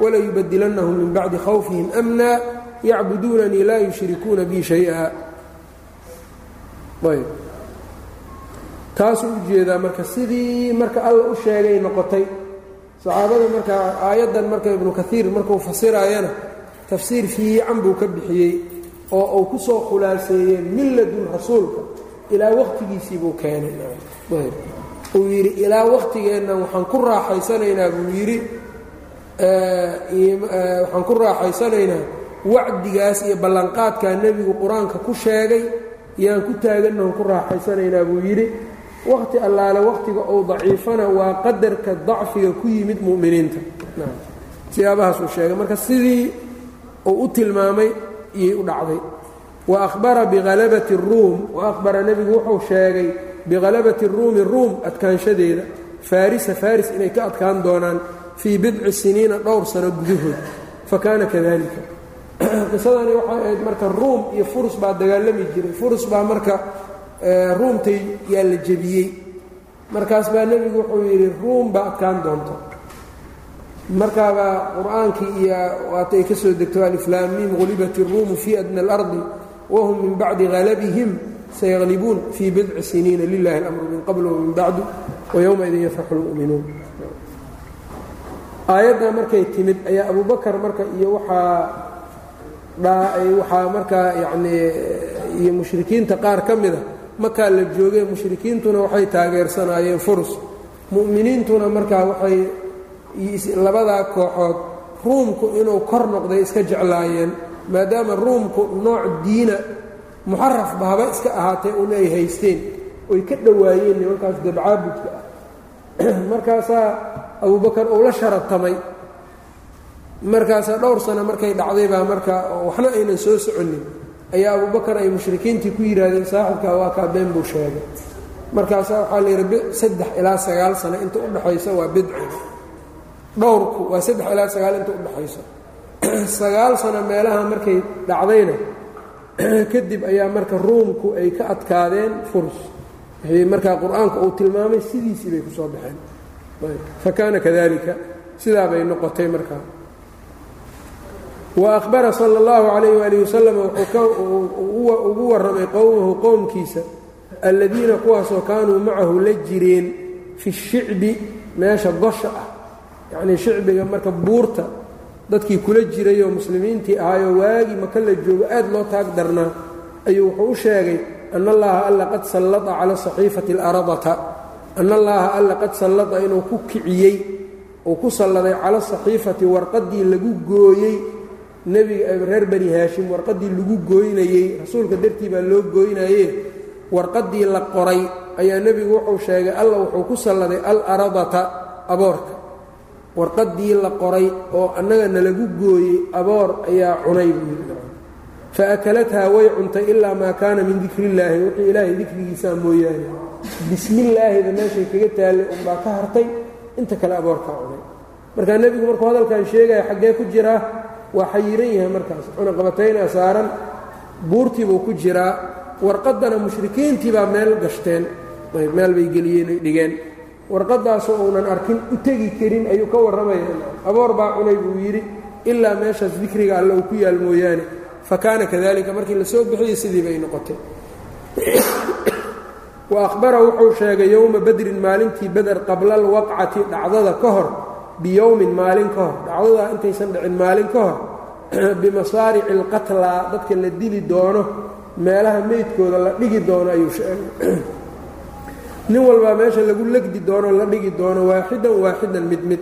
walayubadilanahum min bacdi khawfihim amna yacbuduunanii laa yushrikuuna bi shaya. Ayb. Taasuu u jeedaa marka sidii marka alla u sheegay noqotay. Saxaabada marka aayaddan marka ibnu kaiir markuu fasirayana tafsiir fiican buu ka bixiyey oo uu ku soo khulaaseeyey milladun rasuulka. Ilaa wakhtigiisii buu keenay. Uu yidhi ilaa wakhtigeenna waxaan ku raaxaysanaynaa buu yidhi. Waxaan ku raaxaysanaynaa wacdigaas iyo ballanqaadkaa nebigu qur'aanka ku sheegay. Yaan ku taagannahan ku raaxaysanaynaa buu yidhi. Wakhti allaale wakhtiga uu daciifana waa qadarka dacfiga ku yimid mu'miniinta. Siyaabahaasuu sheegay. Marka sidii uu u tilmaamay iyay u dhacday. Wa ahbara bihalabati اruum wa ahbara nebigu wuxuu sheegay bihalabati ruumi ruum adkaanshadeeda. Farisa faris inay ka adkaan doonaan fii bidci siniina dhowr sano gudahood. Fa kaana kadalika qisadani waxay ahayd marka ruum iyo furus baa dagaalami jiray. Furus baa marka ruumtay yaa la jebiyey. Markaas baa nebigu wuxuu yidhi ruum baa adkaan doonto markaabaa qur'aankii iyo waatay ka soo degto aliflaamiim gulibat iruumu fii adna alardi wahum min bacdi halabihim sayaqlibuun fii bidci siniina lilahi اlamru min qabl wamin bacdu wayowmaidin yafraxu lmu'minuun aayaddaa markay timid ayaa abubakar marka iyo waxaa waxaa markaa yanii iyo mushrikiinta qaar ka mida makaa la joogee mushrikiintuna waxay taageersanaayeen furus mu'miniintuna markaa waxay labadaa kooxood ruumku inuu kor noqday iska jeclaayeen maadaama ruumku nooc diina muxarafba haba iska ahaatee un ay haysteen oy ka dhowaayeen nimankaas dabcaabudka ah. Markaasaa abubakar uu la sharatamay markaasaa dhowr sano markay dhacday baa marka waxna aynan soo soconin ayaa abubakar ay mushrikiintii ku yidhaahdeen saaxibkaa waa kaa been buu sheegay. Markaasaa waxaa la yidhi saddex ilaa sagaal sano inta udhaxaysa waa bidci dhowrku waa saddex ilaa sagaal inta udhaxayso sagaal sano meelaha markay dhacdayna kadib ayaa marka ruumku ay ka adkaadeen furs. Wixii markaa qur'aanku uu tilmaamay sidiisii bay ku soo baxeen. Fa kaana kadalika sidaa bay noqotay markaa wa ahbara sala اllahu calayh waalih wasalam wuxuu ugu warramay qowmahu qowmkiisa alladiina kuwaasoo kaanuu macahu la jireen fi shicbi meesha gosha ah yacnii shicbiga marka buurta dadkii kula jirayoo muslimiintii ahaayoo waagii maka la joogo aad loo taag darnaa ayuu wuxuu u sheegay ana allaha alla qad sallada cala saxiifati اlaradata ana allaha alla qad sallada inuu ku kiciyey uu ku salladay cala saxiifati warqaddii lagu gooyey. Nebiga reer bani haashim warqaddii lagu gooynayey rasuulka dartii baa loo gooynaye warqaddii la qoray ayaa nebigu wuxuu sheegay alla wuxuu ku salladay alaradata aboorka warqaddii la qoray oo annaga nalagu gooyey aboor ayaa cunay fa akalathaa way cuntay ilaa maa kaana min dikrillaahi. Wixii ilaahay dikrigiisaa mooyaane. Bismillaahida meeshay kaga taallay unbaa ka hartay. Inta kale aboorkaa cunay. Markaa nebigu markuu hadalkan sheegaya xaggee ku jiraa waa xayiran yahay markaas cunaqabataynaa saaran. Buurtii buu ku jiraa. Warqaddana mushrikiintii baa meel gashteen. Meel bay geliyeen ay dhigeen warqaddaasoo uunan arkin u tegi karin ayuu ka warramaya aboor baa cunay buu yidhi ilaa meeshaas dikriga alle uu ku yaal mooyaane. Fa kaana kadalika markii la soo bixiyey sidii bay noqotay. Wa ahbara wuxuu sheegay yowma badrin maalintii beder qabla alwaqcati dhacdada ka hor biyowmin maalin ka hor. Dhacdadaa intaysan dhicin maalin ka hor bimasaarici alqatlaa dadka la dili doono meelaha meydkooda la dhigi doono ayuu sheegay nin walbaa meesha lagu legdi doono la dhigi doono waaxidan waaxidan mid mid.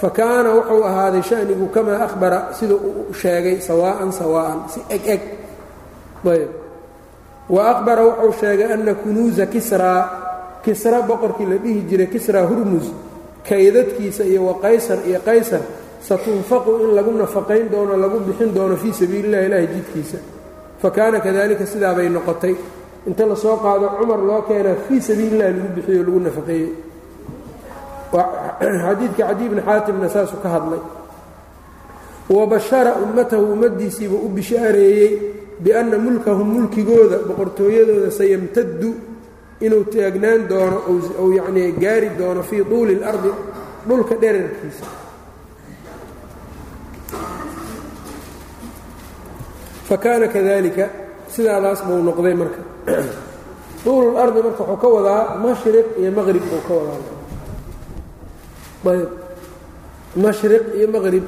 Fa kaana wuxuu ahaaday shanigu kamaa ahbara sida uu sheegay sawaa'an sawaa'an si eg eg. Ayb. Wa ahbara wuxuu sheegay ana kunuusa kisraa kisra boqorkii la dhihi jiray kisraa hurmus kaydadkiisa iyo wa qaysar iyo qaysar satunfaqu in lagu nafaqayn doono lagu bixin doono fii sabiili illahi ilaahi jidkiisa. Fa kaana kadalika sidaa bay noqotay inta la soo qaado cumar loo keenaa fii sabiili illahi lagu bixiyo lagu nafaqeeyey. Xadiidka cadi bni xaatimna saasuu ka hadlay. Wa bashara ummatahu ummaddiisiibuu u bishaareeyey bianna mulkahum mulkigooda boqortooyadooda sayamtaddu inuu taagnaan doono ou yacnii gaari doono fii tuuli اlardi dhulka dherarkiisa fakaana kadalika sidaadaas buu noqday marka tuulu lardi marka wuxuu ka wadaa mashriq iyo maqrib buu ka wadaa. Mashriq iyo maqrib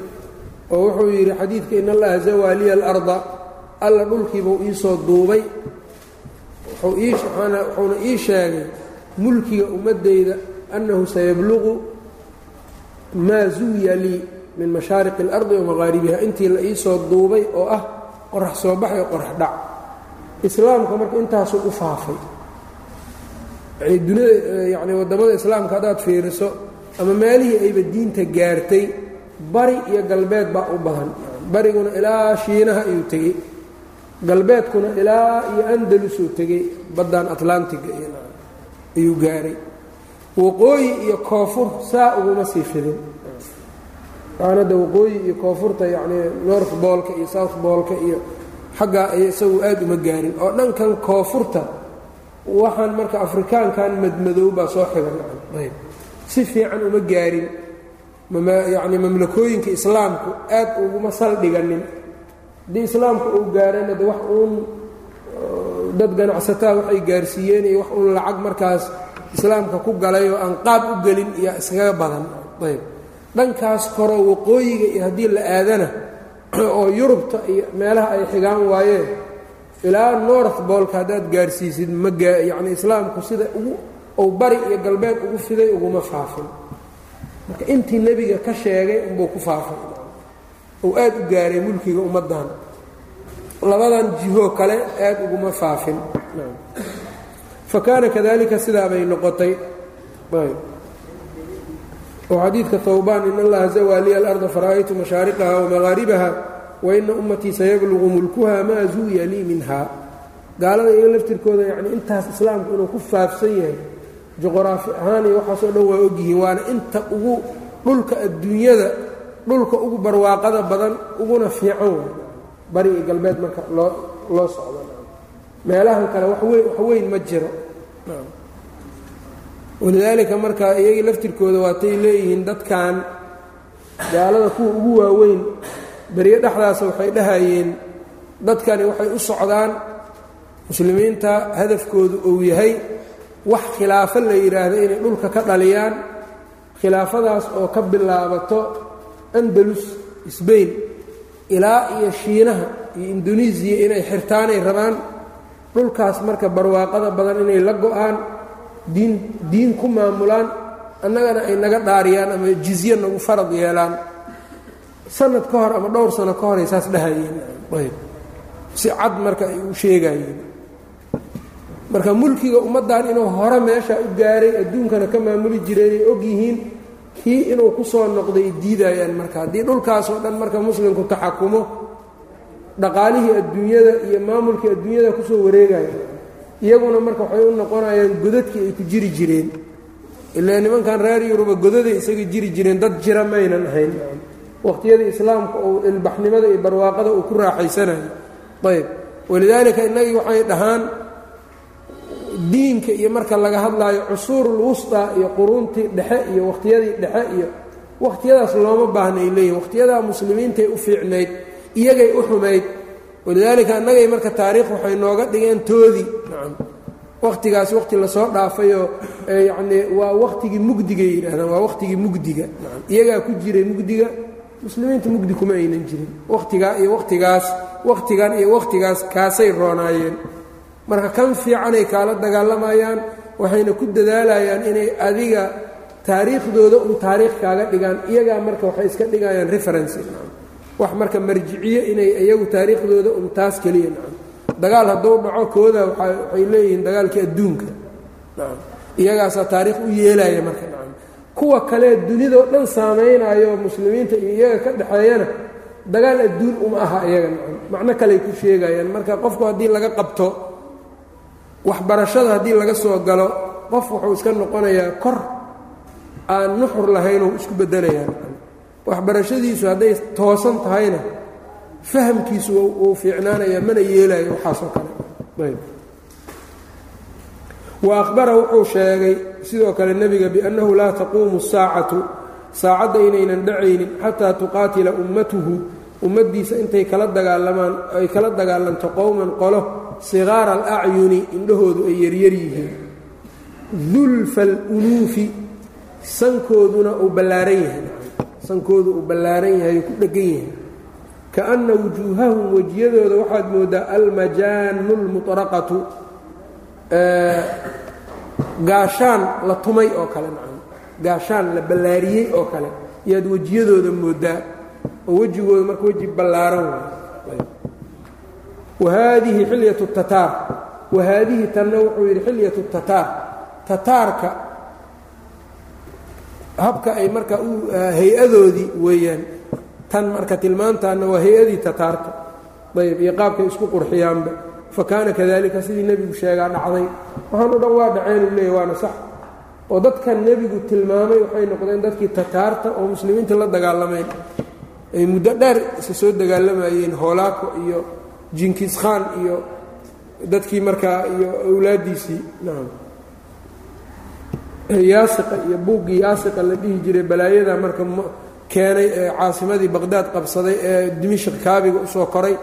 oo wuxuu yidhi xadiidka in allaha zawaaliya alarda alla dhulkiibuu iisoo duubay. Wuxuuna ii sheegay mulkiga ummaddayda annahu sayabluqu maa zuwiya lii min mashaariqi اlardi wa maqaaribiha intii la iisoo duubay oo ah qorax soo bax iyo qorax dhac islaamka marka intaasuu u faafay. Yani yani waddamada islaamka haddaad fiiriso ama meelihii ayba diinta gaartay bari iyo galbeed baa u badan bariguna ilaa shiinaha ayuu tegey. Galbeedkuna ilaa iyo andalusuu tegey. Baddan atlantiga ayuu gaaray. Waqooyi iyo koonfur saa uguma sii fidin. Aanadda waqooyi iyo koonfurta yacnii north boolka iyo south boolka iyo xaggaa ay isagu aad uma gaarin. Oo dhankan koonfurta waxaan marka afrikaankan madmadow baa soo xigan si fiican uma gaarin. Yacni mamlakooyinka islaamku aad uguma saldhiganin haddii islaamku uu gaarana de wax uun dad ganacsataa waxay gaarsiiyeen iyo wax uun lacag markaas islaamka ku galay oo aan qaab u gelin iyo iskaga badan. Ayb. Dhankaas koro waqooyiga iyo haddii la aadana oo yurubta iyo meelaha ay xigaan waayeen ilaa north boolka haddaad gaarsiisid ma yacni islaamku sida ugu ou bari iyo galbeed ugu fiday uguma faafin. Marka intii nebiga ka sheegay unbuu ku faafay ou aad u gaaray mulkiga ummaddan labadan jihoo kale aad uguma faafin. Fa kaana kadalika sidaa bay noqotay oo xadiidka hawbaan in allaha zawaa liya alarda fara'aytu mashaariqaha wamaqaaribaha waina ummatii sayabluqu mulkuha maa zuwiya lii minha gaalada iga laftirkooda yacni intaas islaamku inuu ku faafsan yahay juqraafi ahaan iyo waxaasoo dhan waa ogyihiin waana inta ugu dhulka adduunyada dhulka ugu barwaaqada badan uguna fiican way bari iyo galbeed marka loo loo socdo. Meelahan kale wax weyn ma jiro walidaalika marka iyagii laftirkooda waatay leeyihiin dadkan gaalada kuwa ugu waaweyn beryo dhexdaasa waxay dhahayeen dadkani waxay u socdaan muslimiinta hadafkoodu uu yahay wax khilaafo la yidhaahdo inay dhulka ka dhaliyaan khilaafadaas oo ka bilaabato andalus sbain ilaa iyo shiinaha iyo indonesiya inay xirtaanay rabaan. Dhulkaas marka barwaaqada badan inay la go'aan diin diin ku maamulaan annagana ay naga dhaariyaan ama jizye nagu farad yeelaan. Sanad ka hor ama dhowr sano ka horay saas dhahayeen. Ayb. Si cad marka ay u sheegayeen. Marka mulkiga ummaddan inuu hore meesha u gaaray adduunkana ka maamuli jireenay og yihiin kii inuu ku soo noqday diidayaan marka. Haddii dhulkaasoo dhan marka muslimku taxakumo dhaqaalihii adduunyada iyo maamulkii adduunyada ku soo wareegaya iyaguna marka waxay u noqonayaan godadkii ay ku jiri jireen. Ilaa nimankan reer yuruba godaday isaga jiri jireen dad jira maynan ahayn. Waqhtiyadii islaamka uu ilbaxnimada iyo barwaaqada uu ku raaxaysanayo. Ayb. Walidaalika innagii waxay dhahaan diinka iyo marka laga hadlaayo cusuurul wustaa iyo quruuntii dhexe iyo wakhtiyadii dhexe iyo wakhtiyadaas looma baahnay leeyihiin wakhtiyadaa muslimiintay u fiicnayd iyagay u xumayd walidaalika annagay marka taariikh waxay nooga dhigeen toodii nacam. Wakhtigaas wakhti la soo dhaafayoo yacnii waa wakhtigii mugdigay yidhaahdaan waa wakhtigii mugdiga. Nacam. Iyagaa ku jiray mugdiga muslimiinta mugdi kuma aynan jirin. Wakhtigaa iyo wakhtigaas wakhtigan iyo wakhtigaas kaasay roonaayeen. Marka kan fiicanay kaala dagaalamayaan waxayna ku dadaalayaan inay adiga taariikhdooda un taariikh kaaga dhigaan iyagaa marka waxay iska dhigayaan referency wax marka marjiciye inay iyagu taariikhdooda un taas keliya nacam. Dagaal hadduu dhaco kooda waxay leeyihiin dagaalkii adduunka. Nacam. Iyagaasaa taariikh u yeelaya marka nacam. Kuwa kalee dunidao dhan saamaynayo muslimiinta iyo iyaga ka dhexeeyana dagaal adduun uma aha iyaga nacam. Macno kaley ku sheegayaan. Marka qofku haddii laga qabto waxbarashada haddii laga soo galo qof wuxuu iska noqonayaa kor aan nuxur lahaynuu isku beddelayaan waxbarashadiisu hadday toosan tahayna fahamkiisu wuu fiicnaanayaa mana yeelayo waxaasoo kale. Ayb. Wa akhbara wuxuu sheegay sidoo kale nebiga biannahu laa taquumu saacatu saacadda inaynan dhacaynin xataa tuqaatila ummatuhu ummaddiisa intay kala dagaalamaan ay kala dagaalanto qowman qolo sigaara alacyuni indhahoodu ay yaryar yihiin. Dulfa aluluufi sankooduna uu ballaaran yahay sankoodu uu ballaaran yahay ku dheggan yahay. Kaanna wujuuhahum wejiyadooda waxaad mooddaa almajaanu lmuطraqatu gaashaan la tumay oo kale gaashaan la ballaariyey oo kale yaad wejiyadooda mooddaa oo wejigooda marka weji ballaaran waay. Wa haadihi xilyatu tataar wa haadihi tanna wuxuu yidhi xilyatu tataar tataarka habka ay marka u hay'adoodii weeyaan. Tan marka tilmaantaanna waa hay'adii tataarta ayb iyo qaabkay isku qurxiyaanba. Fa kaana kadalika sidii nebigu sheegaa dhacday. Waxaan o dhan waa dhaceenuu leeya waana sax. Oo dadkan nebigu tilmaamay waxay noqdeen dadkii tataarta oo muslimiinta la dagaalamayn ay muddo dheer isa soo dagaalamayeen hoolaako iyo jinkis khan iyo dadkii markaa iyo awlaaddiisii yaasiqa iyo buuggii yaasiqa la dhihi jiray balaayada marka keenay ee caasimadii baqhdaad qabsaday ee dimishq kaabiga u soo koray.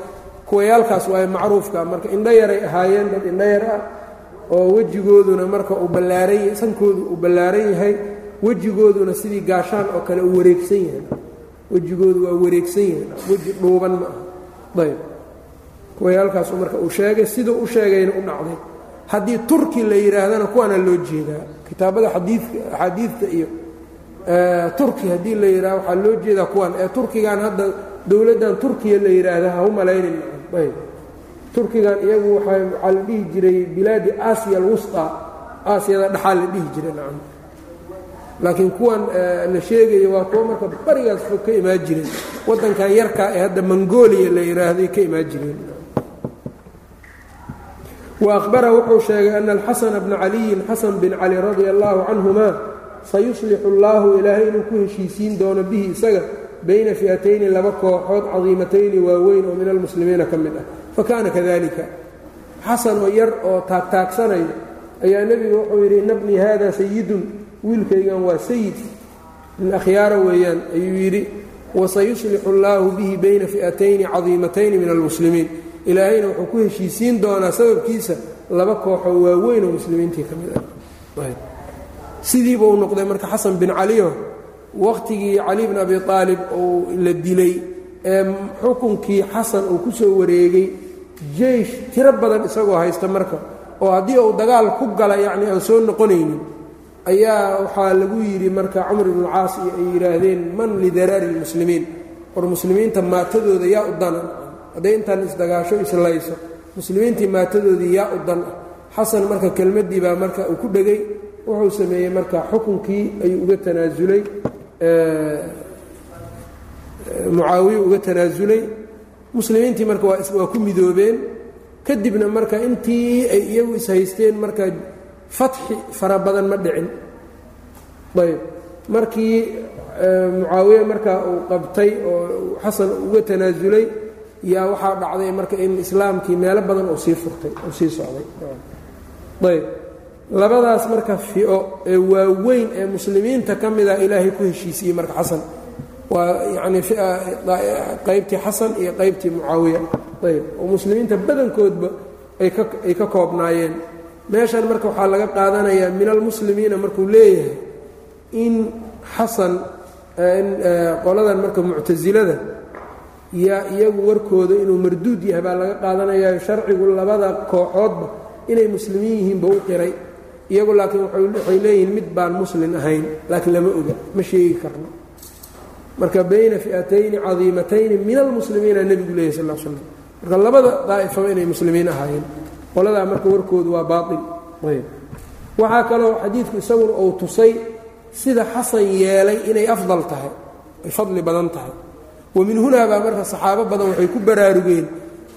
Kuwayaalkaas waaye macruufka marka indho yaray ahaayeen dad indho yar ah oo wejigooduna marka uu ballaaran sankoodu uu ballaaran yahay wejigooduna sidii gaashaan oo kale uu wareegsan yahay. Wejigoodu waa wareegsan yahay weji dhuuban ma ah ayb kuwayaalkaasu marka uu sheegay siduu u sheegayna u dhacday haddii turki la yidhaahdana kuwaana loo jeedaa. Kitaabada axaadiidta iyo turki haddii la yidhahdo waxaa loo jeedaa kuwan ee turkigan hadda dowladdan turkiya la yidhaahda ha u malaynin ayb. Turkigan iyagu waxaa la dhihi jiray bilaadi aasiya alwusطa aasiyada dhaxaa la dhihi jiray nacam. Laakiin kuwan la sheegayo waa kuwo marka barigaas ka imaan jireen waddankan yarkaa ee hadda mongolia la yidhaahday ka imaan jireen waahbara wuxuu sheegay ana alxasana bna caliyin xasan bin cali radia allaahu canhumaa sayuslixu allaahu ilaahay inuu ku heshiisiin doono bihi isaga bayna fi'atayni laba kooxood cadiimatayni waaweyn oo min almuslimiina ka mid ah fakaana kadalika xasan oo yar oo taagtaagsanayo ayaa nebigu wuxuu yidhi ina bnii haada sayidun wiilkaygan waa sayid min akhyaara weeyaan ayuu yidhi wasayuslixu allaahu bihi bayna fi'atayni cadiimatayni min almuslimiin ilaahayna wuxuu ku heshiisiin doonaa sababkiisa laba kooxoo waaweyn oo muslimiintii ka mid ah. Sidiiba uu noqday marka xasan bin caliyo wakhtigii cali bn abi aalib uu la dilay ee xukunkii xasan uu ku soo wareegay jeysh tiro badan isagoo haysta marka oo haddii uu dagaal ku gala yacni aan soo noqonaynin ayaa waxaa lagu yidhi marka cumar ibnucaas iyo ay yidhaahdeen man lidaraari lmuslimiin war muslimiinta maatadooda yaa u dana hadday intaan isdagaasho islayso muslimiintii maatadoodii yaa u dan ah. Xasan marka kelmaddii baa marka uu ku dhegay wuxuu sameeyey marka xukunkii ayuu uga tanaasulay mucaawiye uga tanaasulay muslimiintii marka waa ku midoobeen. Kadibna marka intii ay iyagu ishaysteen marka fatxi fara badan ma dhicin. Ayb. Markii mucaawiye marka uu qabtay oo xasan uga tanaasulay yaa waxaa dhacday marka in islaamkii meelo badan uu sii furtay uu sii socday. Ayb. Labadaas marka fico ee waaweyn ee muslimiinta ka mida ilaahay ku heshiisiyey marka xasan. Waa yacni qaybtii xasan iyo qaybtii mucaawiya. Ayb. Oo muslimiinta badankoodba ay ka koobnaayeen. Meeshan marka waxaa laga qaadanayaa min almuslimiina markuu leeyahay in xasan qoladan marka muctasilada yaa iyagu warkooda inuu marduud yahay baa laga qaadanayaa sharcigu labada kooxoodba inay muslimiin yihiinba u qiray. Iyagu laakiin waxay leeyihiin mid baan muslin ahayn laakiin lama oga ma sheegi karno. Marka bayna fi'atayni cadiimatayni min almuslimiina nebigu leeyahy sal slam marka labada daa'ifaba inay muslimiin ahaayeen qoladaa marka warkoodu waa baail ayb. Waxaa kaloo xadiidku isaguna uu tusay sida xasan yeelay inay afdal tahay ay fadli badan tahay wa min hunaa baa marka saxaabo badan waxay ku baraarugeen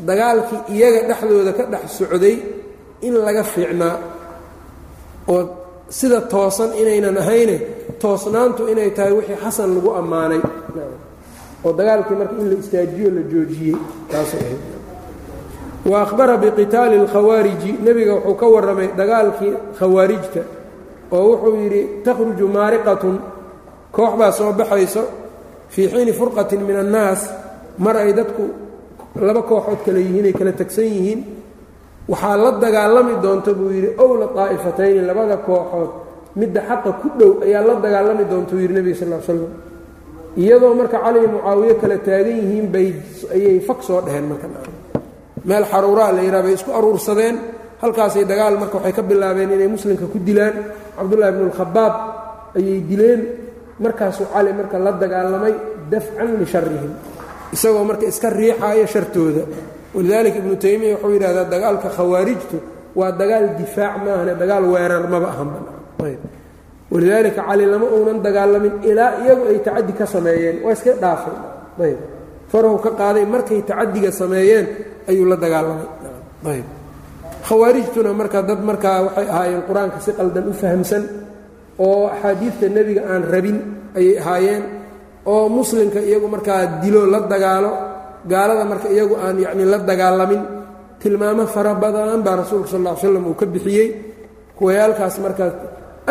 dagaalkii iyaga dhexdooda ka dhex socday in laga fiicnaa oo sida toosan inaynan ahayne toosnaantu inay tahay wixii xasan lagu ammaanay. Oo dagaalkii marka in la istaajiyo la joojiyey taasay ahayd. Wa akhbara biqitaali اlkhawaariji nebiga wuxuu ka warramay dagaalkii khawaarijta oo wuxuu yidhi takhruju maariqatun. Koox baa soo baxayso fii xiini furqatin min annaas mar ay dadku laba kooxood kale yihiin ay kala tegsan yihiin waxaa la dagaalami doonta buu yidhi owla daa'ifatayni labada kooxood midda xaqa ku dhow ayaa la dagaalami doonta uu yidhi nebiga sal l slam iyadoo marka cali iyo mucaawiye kala taagan yihiin bay ayay fag soo dheheen marka. Meel xaruuraa la yidhaha bay isku aruursadeen halkaasay dagaal marka waxay ka bilaabeen inay muslimka ku dilaan. Cabdullahi bnu lkhabaab ayay dileen markaasuu cali marka la dagaalamay dafcan lisharihim isagoo marka iska riixaaya shartooda. Walidaalika ibnu taymiya wuxuu yidhahdaa dagaalka khawaarijtu waa dagaal difaac maahane dagaal weerar maba ahanba walidaalika cali lama uunan dagaalamin ilaa iyagu ay tacadi ka sameeyeen. Waa iska dhaafay. Ayb. Farahu ka qaaday markay tacadiga sameeyeen ayuu la dagaalamay. Ayb. Khawaarijtuna marka dad markaa waxay ahaayeen qur'aanka si qaldan u fahamsan oo axaadiidta nebiga aan rabin ayay ahaayeen oo muslimka iyagu markaa dilo la dagaalo gaalada marka iyagu aan yacni la dagaalamin tilmaamo fara badan baa rasuulka sal ll slam uu ka bixiyey. Kuwayaalkaas markaa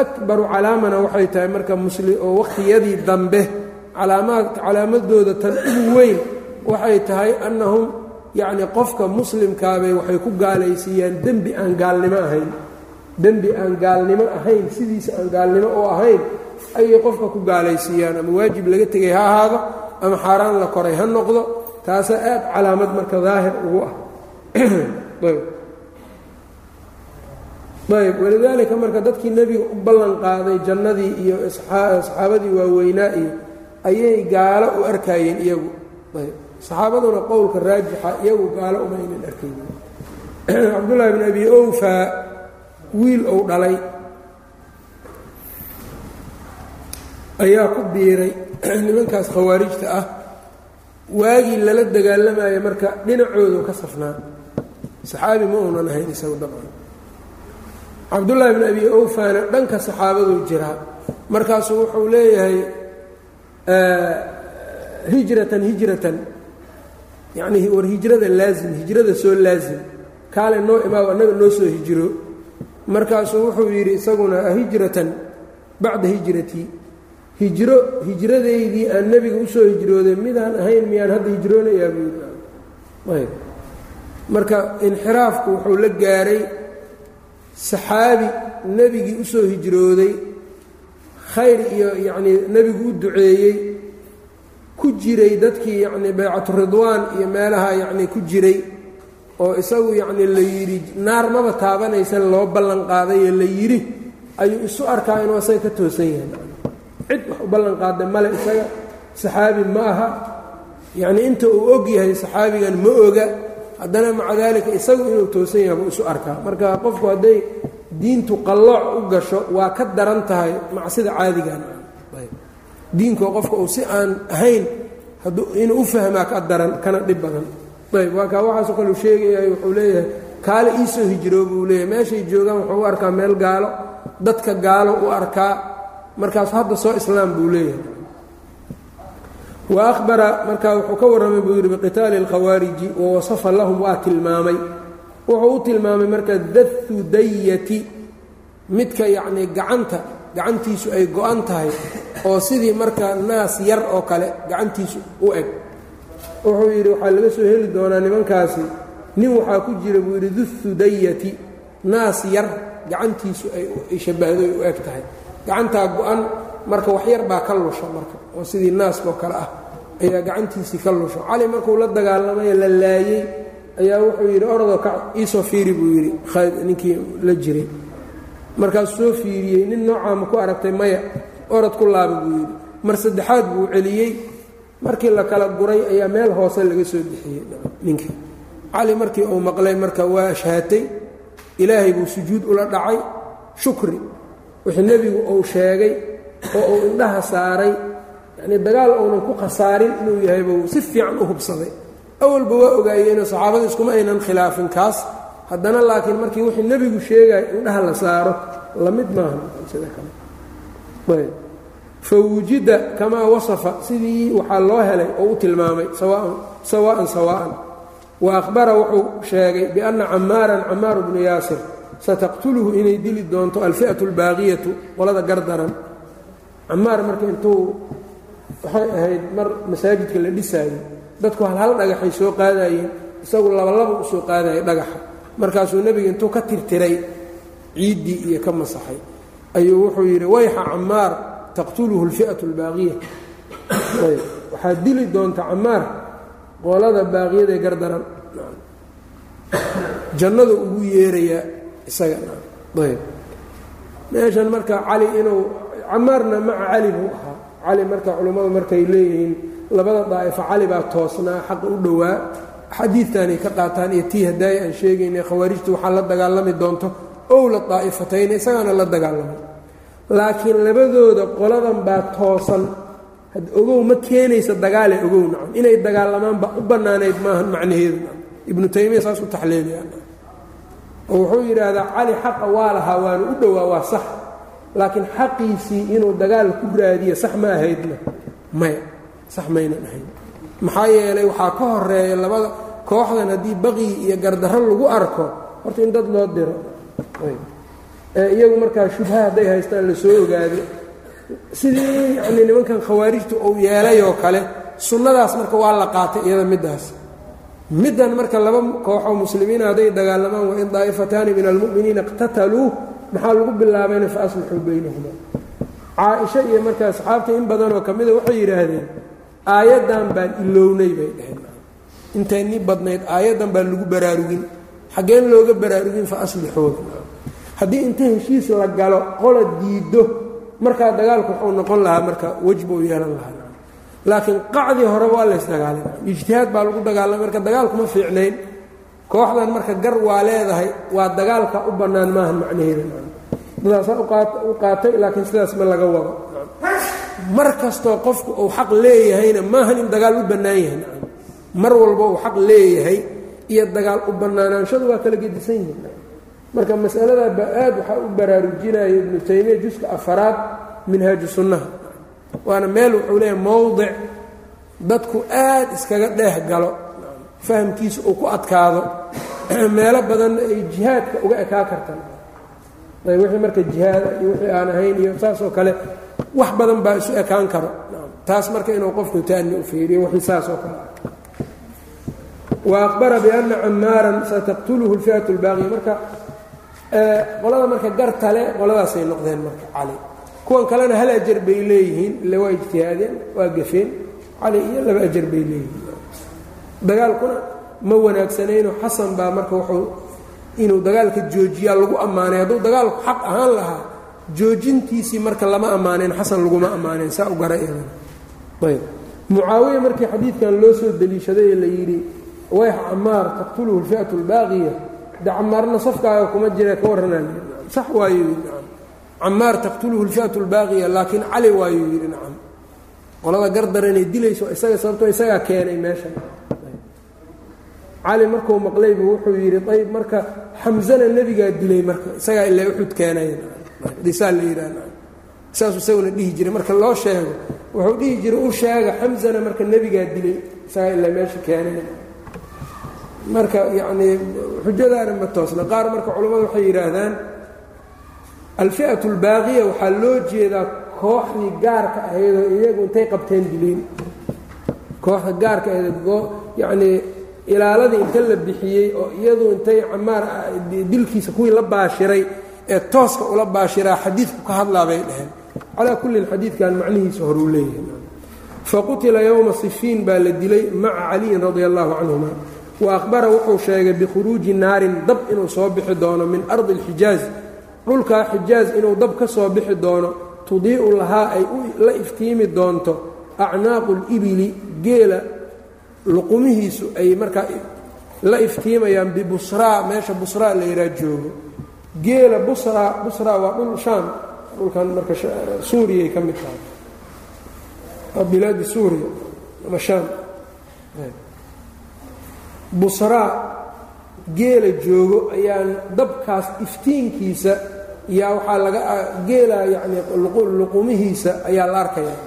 akbaru calaamana waxay tahay marka musli oo wakhtiyadii dambe calaamaad calaamadooda tan ugu weyn waxay tahay annahum yacni qofka muslimkaabay waxay ku gaalaysiiyaan dembi aan gaalnimo ahayn dembi aan gaalnimo ahayn sidiisa aan gaalnimo oo ahayn ayay qofka ku gaalaysiiyaan. Ama waajib laga tegay ha ahaado ama xaaraan la koray ha noqdo taasaa aad calaamad marka daahir ugu ah. Ayb. Walidaalika marka dadkii nebiga u ballan qaaday jannadii iyo saxaabadii waaweynaa iyo ayay gaalo u arkayeen iyagu. Ayb. Saxaabaduna qowlka raajixa iyagu gaalo uma aynan arkaynin cabdullaahi bn abi owfa wiil ou dhalay. Ayaa ku biiray nimankaas khawaarijta ah. Waagii lala dagaalamaya marka dhinacoodu ka safnaa saxaabi ma uunan ahayn isagu dabcan. Cabdullaahi bn abi owfana dhanka saxaabaduu jiraa markaasuu wuxuu leeyahay hijratan hijratan. Yacnii war hijrada laazim hijrada soo laazim. Kaale noo imaaw annaga noo soo hijiro markaasuu wuxuu yidhi isaguna hijratan bacda hijratii hijro hijradeydii aan nebiga u soo hijrooday midaan ahayn miyaan hadda hijroonayaa buu marka inxiraafku wuxuu la gaaray saxaabi nebigii u soo hijrooday khayr iyo yacnii nebigu u duceeyey ku jiray dadkii yacnii baycatu ridwaan iyo meelaha yacnii ku jiray oo isagu yacnii la yidhi naar maba taabanaysan loo ballan qaaday ee la yidhi ayuu isu arkaa inuu asaga ka toosan yahay. Cid wax u ballan qaaday male isaga saxaabi ma aha. Yacnii inta uu og yahay saxaabigan ma oga. Haddana maca daalika isagu inuu toosan yahay buu isu arkaa. Marka qofku hadday diintu qallooc u gasho waa ka daran tahay macsida caadigan diinkoo qofka uu si aan ahayn inuu u fahmaa ka daran kana dhib badan ayb waa kaa waxaasoo kale u sheegaya wuxuu leeyahay kaale iisoo hijroo buu leeyahay. Meeshay joogaan wuxuu u arkaa meel gaalo dadka gaalo u arkaa. Markaasu hadda soo islaam buu leeyahay. Wa ahbara markaa wuxuu ka warramay buu yidhi biqitaali اlkhawaariji wa wasafa lahum waa tilmaamay. Wuxuu u tilmaamay marka dathu dayati midka yacnii gacanta gacantiisu ay go-an tahay oo sidii marka naas yar oo kale gacantiisu u eg wuxuu yidhi waxaa laga soo heli doonaa nimankaasi. Nin waxaa ku jira buu yidhi duthudayati naas yar gacantiisu ay shabahdo ay u eg tahay. Gacantaa go-an marka wax yar baa ka lusha marka oo sidii naaskoo kale ah ayaa gacantiisii ka lusha cali markuu la dagaalamay la laayey ayaa wuxuu yidhi orodoo ka iisoo fiiri buu yidhi. Ninkii la jiray. Markaasuu soo fiiriyey nin noocaa ma ku aragtay maya orod ku laaba buu yidhi. Mar saddexaad buu celiyey markii la kala guray ayaa meel hoose laga soo bixiyey. Ninkii cali markii uu maqlay marka waa shahatay ilaahay buu sujuud ula dhacay. Shukri. Wixii nebigu uu sheegay oo uu indhaha saaray. Yacnii dagaal uunan ku khasaarin inuu yahay buu si fiican u hubsaday. Awalba waa ogaayeenoo saxaabada iskuma aynan khilaafin kaas. Haddana laakiin markii wixii nebigu sheegayo indhaha la saaro la mid maaha. Sida kale ayb fa wujida kamaa wasafa sidii waxaa loo helay oo u tilmaamay sawaan sawaa'an wa akhbara wuxuu sheegay bianna camaaran camaaru bnu yaasir sataqtuluhu inay dili doonto alfi'atu albaaqiyatu qolada gardaran camaar marka intuu waxay ahayd mar masaajidka la dhisaayey dadku hal hal dhagaxay soo qaadayeen isagu labalaba u soo qaadayay dhagaxa markaasuu nebiga intuu ka tirtiray ciiddii iyo ka masaxay. Ayuu wuxuu yidhi wayxa camaar taqtuluhu alfi'atu albaaqiya ayb. Waxaad dili doonta camaar qolada baaqiyadae gardaran. Jannadu ugu yeerayaa isaga. Ayb. Meeshan marka cali inuu camaarna maca cali buu ahaa. Cali marka culummadu markay leeyihiin labada daa'ifo cali baa toosnaa xaqa u dhowaa. Xadiidtanay ka qaataan iyo tii hadaaya aan sheegayna khawaarijtu waxaa la dagaalami doonto owla daa'ifatayna isagaana la dagaalamay laakiin labadooda qoladan baa toosan. Had ogow ma keenaysa dagaale ogow nacam inay dagaalamaan ba u bannaanayd maahan macnaheedu. Ibnu taymiya saas u taxliiliyaa oo wuxuu yidhaahdaa cali xaqa waa lahaa waana u dhowaa waa sax. Laakiin xaqiisii inuu dagaal ku raadiyo sax ma ahaydna. Maya sax maynan ahayd maxaa yeelay waxaa ka horreeya labada kooxdan haddii baqyi iyo gardarro lagu arko horta in dad loo diro ee iyagu markaa shubha hadday haystaan la soo ogaado. Sidii yanii nimankan khawaarijtu uu yeelay oo kale sunnadaas marka waa la qaatay iyada middaas. Middan marka laba kooxoo muslimiina hadday dagaalamaan wain daa'ifataani min almu'miniina iqtataluu maxaa lagu bilaabayna fa aslixuu baynahuma. Caa-isha iyo marka asxaabta in badanoo ka mida waxay yidhaahdeen aayaddan baan ilownay bay dhaheen. Intaynii badnayd aayaddan baan lagu baraarugin. Xaggeen looga baraarugin fa aslixooda haddii inta heshiis la galo qola diiddo markaa dagaalku wuxuu noqon lahaa marka wejbuu yeelan lahaa. Laakiin qacdii hore waa laysdagaalay ijtihaad baa lagu dagaalamay marka dagaalkuma fiicnayn kooxdan marka gar waa leedahay waa dagaalka u bannaan maahan macnaheeda. Dadaasaa u qaatay laakiin sidaas ma laga wado. Mar kastoo qofku uu xaq leeyahayna maahan in dagaal u bannaan yahay. Mar walba uu xaq leeyahay iyo dagaal u bannaanaanshadu waa kala gedisan yihiin marka masaladaa ba aad waxaa u baraarujinaya ibnu taymiya juska afaraad minhaaju sunnaha. Waana meel wuxuu leeyahay mowdic dadku aad iskaga dheeh galo fahamkiisa uu ku adkaado. Meelo badanna ay jihaadka uga ekaa kartaan. Wixii marka jihaada iyo wixii aan ahayn iyo saasoo kale wax badan baa isu ekaan karo. Taas marka inuu qofku taani u fiiriyo wixii saas oo kale. Wa aqbara bianna camaaran sataqtuluhu lfi'atu qolada marka gartale qoladaasay noqdeen marka cali. Kuwan kalena hal ajar bay leeyihiin ille waa ijtihaadeen waa gafeen. Cali iyo laba ajar bay leeyihiin. Dagaalkuna ma wanaagsanayno xasan baa marka wuxuu inuu dagaalka joojiyaa lagu ammaanay. Hadduu dagaalku xaq ahaan lahaa joojintiisii marka lama ammaaneen xasan laguma ammaaneen saa u gara ayb. Mucaawiya markii xadiidkan loo soo deliishaday ee la yidhi wayx camaar taqtuluhu lfi'atu albaaqiya de camaarna safkaaga kuma jira ka warranaa sax waayo yidhi nacam camaar taqtuluhu lfi'atu albaaqiya laakiin cali waayuu yidhi nacam qolada gardaranay dilayso isaga sababtoo isagaa keenay meesha cali markuu maqlaybu wuxuu yidhi ayb marka xamzana nebigaa dilay marka isagaa ilaa uxud keenaysaa la yidhah saasuu isaguna dhihi jiray marka loo sheego wuxuu dhihi jiray u sheega xamzana marka nebigaa dilay isagaa ilaa meesha keenay marka yacnii xujadaana ma toosna. Qaar marka culammadu waxay yidhaahdaan alfi'atu albaaqiya waxaa loo jeedaa kooxdii gaarka ahaydoo iyagu intay qabteen dileen kooxda gaarka ahayd yacnii ilaaladii inta la bixiyey oo iyadu intay camaar dilkiisa kuwii la baashiray ee tooska ula baashiraa xadiidku ka hadlaa bay dhaheen. Calaa kullin xadiidkan macnihiisa horuu leeyahay. Faqutila yowma sifiin baa la dilay maca caliyin radia allahu canhuma wa akhbara wuxuu sheegay bikhuruuji naarin dab inuu soo bixi doono min ardi alxijaaz. Dhulkaa xijaaz inuu dab ka soo bixi doono tudii'u lahaa ay la iftiimi doonto acnaaqu libili geela luqumihiisu ay markaa la iftiimayaan bibusraa meesha busraa la yidhaha joogo. Geela busraa busraa waa dhul shaam dhulkan marka suuriyay ka mid tahay. Bilaadi suuriya ama shaam busraa geela joogo ayaan dabkaas iftiinkiisa yaa waxaa laga geela yacni luqumihiisa ayaa la arkayaa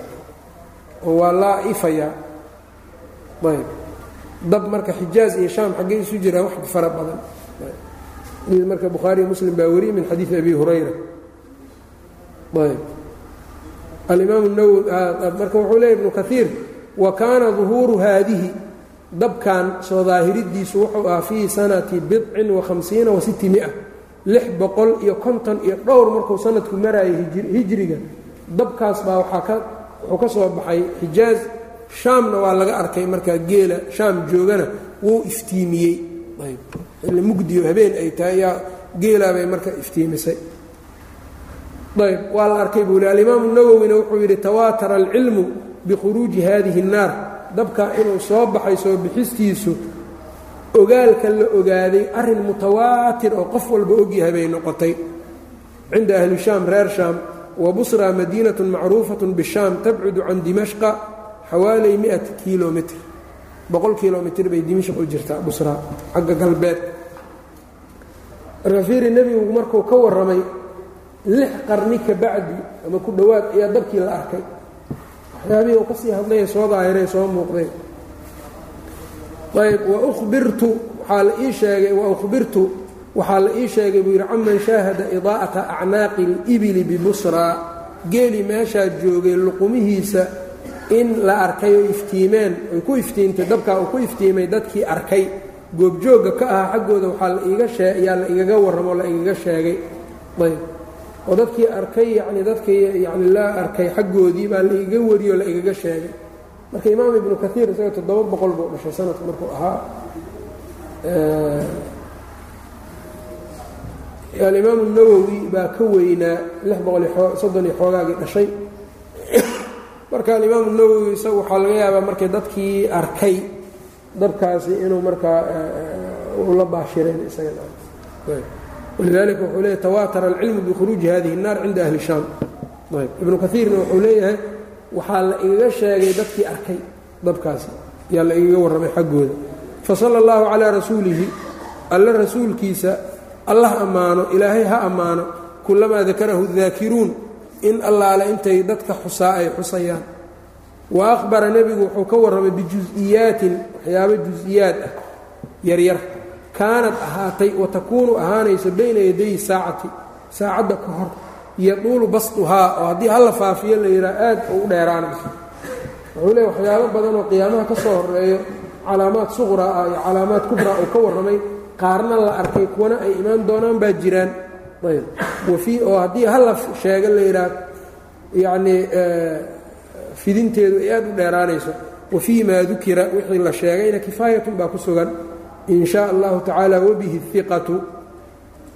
oo waa laa ifayaa ayb. Dab marka xijaaz iyo shaam xaggey isu jiraan wax fara badan. Marka bukhaariy muslim baa wariyey min xadiidi abi hurayra. Ayb. Alimaam nawowi marka wuxuu leeya ibnu kaiir wa kaana duhuuru haadihi dabkan soo daahiridiisu wuxuu ahaa fii sanati bidcin wahamsiina wa sitti mia lix boqol iyo konton iyo dhowr markuu sanadku maraayay hijriga. Dabkaas baa wuxuu ka soo baxay xijaaz. Shaamna waa laga arkay markaa geela shaam joogana wuu iftiimiyey. Xilli mugdiyo habeen ay tahay yaa geelaabay marka iftiimisay. Ayb. Waa la arkay buu li alimaamu nawowina wuxuu yidhi tawaatara alcilmu bikhuruuji hadihi الnaar dabka inuu soo baxay soo bixistiisu ogaalka la ogaaday arrin mutawaatir oo qof walba ogyahay bay noqotay. Cinda ahli shaam reer shaam wa busra madiinatun macruufatun bishaam tabcudu can dimashqa xawaalay mi-ata boqol kilomitr bay dimashq u jirtaa busra xagga galbeed. Rafiiri nebigu markuu ka warramay lix qarni ka bacdi ama ku dhowaad ayaa dabkii la arkay waxyaabihii uu ka sii hadlaya soo daahiree soo muuqday. Ayb wauhbirtu waxaa la ii sheegay waukhbirtu waxaa la ii sheegay buu yidhi caman shaahada idaa'ata acnaaqi اlibili bibusraa geeli meeshaa joogay luqumihiisa in la arkay oo iftiimeen ay ku iftiimtay dabkaa uu ku iftiimay dadkii arkay. Goobjoogga ka ahaa xaggooda waxaa la iiga shee ayaa la igaga warramo la igaga sheegay. Ayb oo dadkii arkay yacni dadkii yacni la arkay xaggoodii baa la igaga wariyoo la igaga sheegay. Marka imaam ibnu kaiir isaga toddoba boqol buu dhashay sanadku markuu ahaa. Alimaamu nawowi baa ka weynaa lix boqol soddon iyo xoogaagii dhashay. Marka alimaamu nawowi isaga waxaa laga yaabaa markay dadkii arkay dabkaasi inuu markaa la baashireen isagalidalika wuxuu leeyahy tawaatara alcilmu bikhuruuji hadihi الnaar cinda ahli shaam ayb ibnu kaiirna wuxuu leeyahay waxaa la igaga sheegay dadkii arkay dabkaasi yaa la igaga warramay xaggooda fasala اllahu calaa rasuulihi alle rasuulkiisa allah ammaano ilaahay ha ammaano kulamaa dakarahu daakiruun in allaale intay dadka xusaa ay xusayaan wa akhbara nebigu wuxuu ka warramay bijus-iyaatin waxyaabo jus-iyaad ah yaryar kaanad ahaatay wa takuunu ahaanayso bayna yaday saacati saacadda ka hor yaduulu basduhaa oo haddii halla faafiyo la yidhaha aad u dheeraanayso wuxuu leey waxyaabo badan oo qiyaamaha ka soo horeeyo calaamaad suqraa ah iyo calaamaad kubraa uu ka warramay qaarna la arkay kuwana ay imaan doonaan baa jiraan. Ayb. Wafii oo haddii halla sheega la yidhaah yacnii fidinteedu ay aad u dheeraanayso. Wa fii maa dukira wixii la sheegayna kifaayatun baa ku sugan in shaa allahu tacaala wabihi iqatu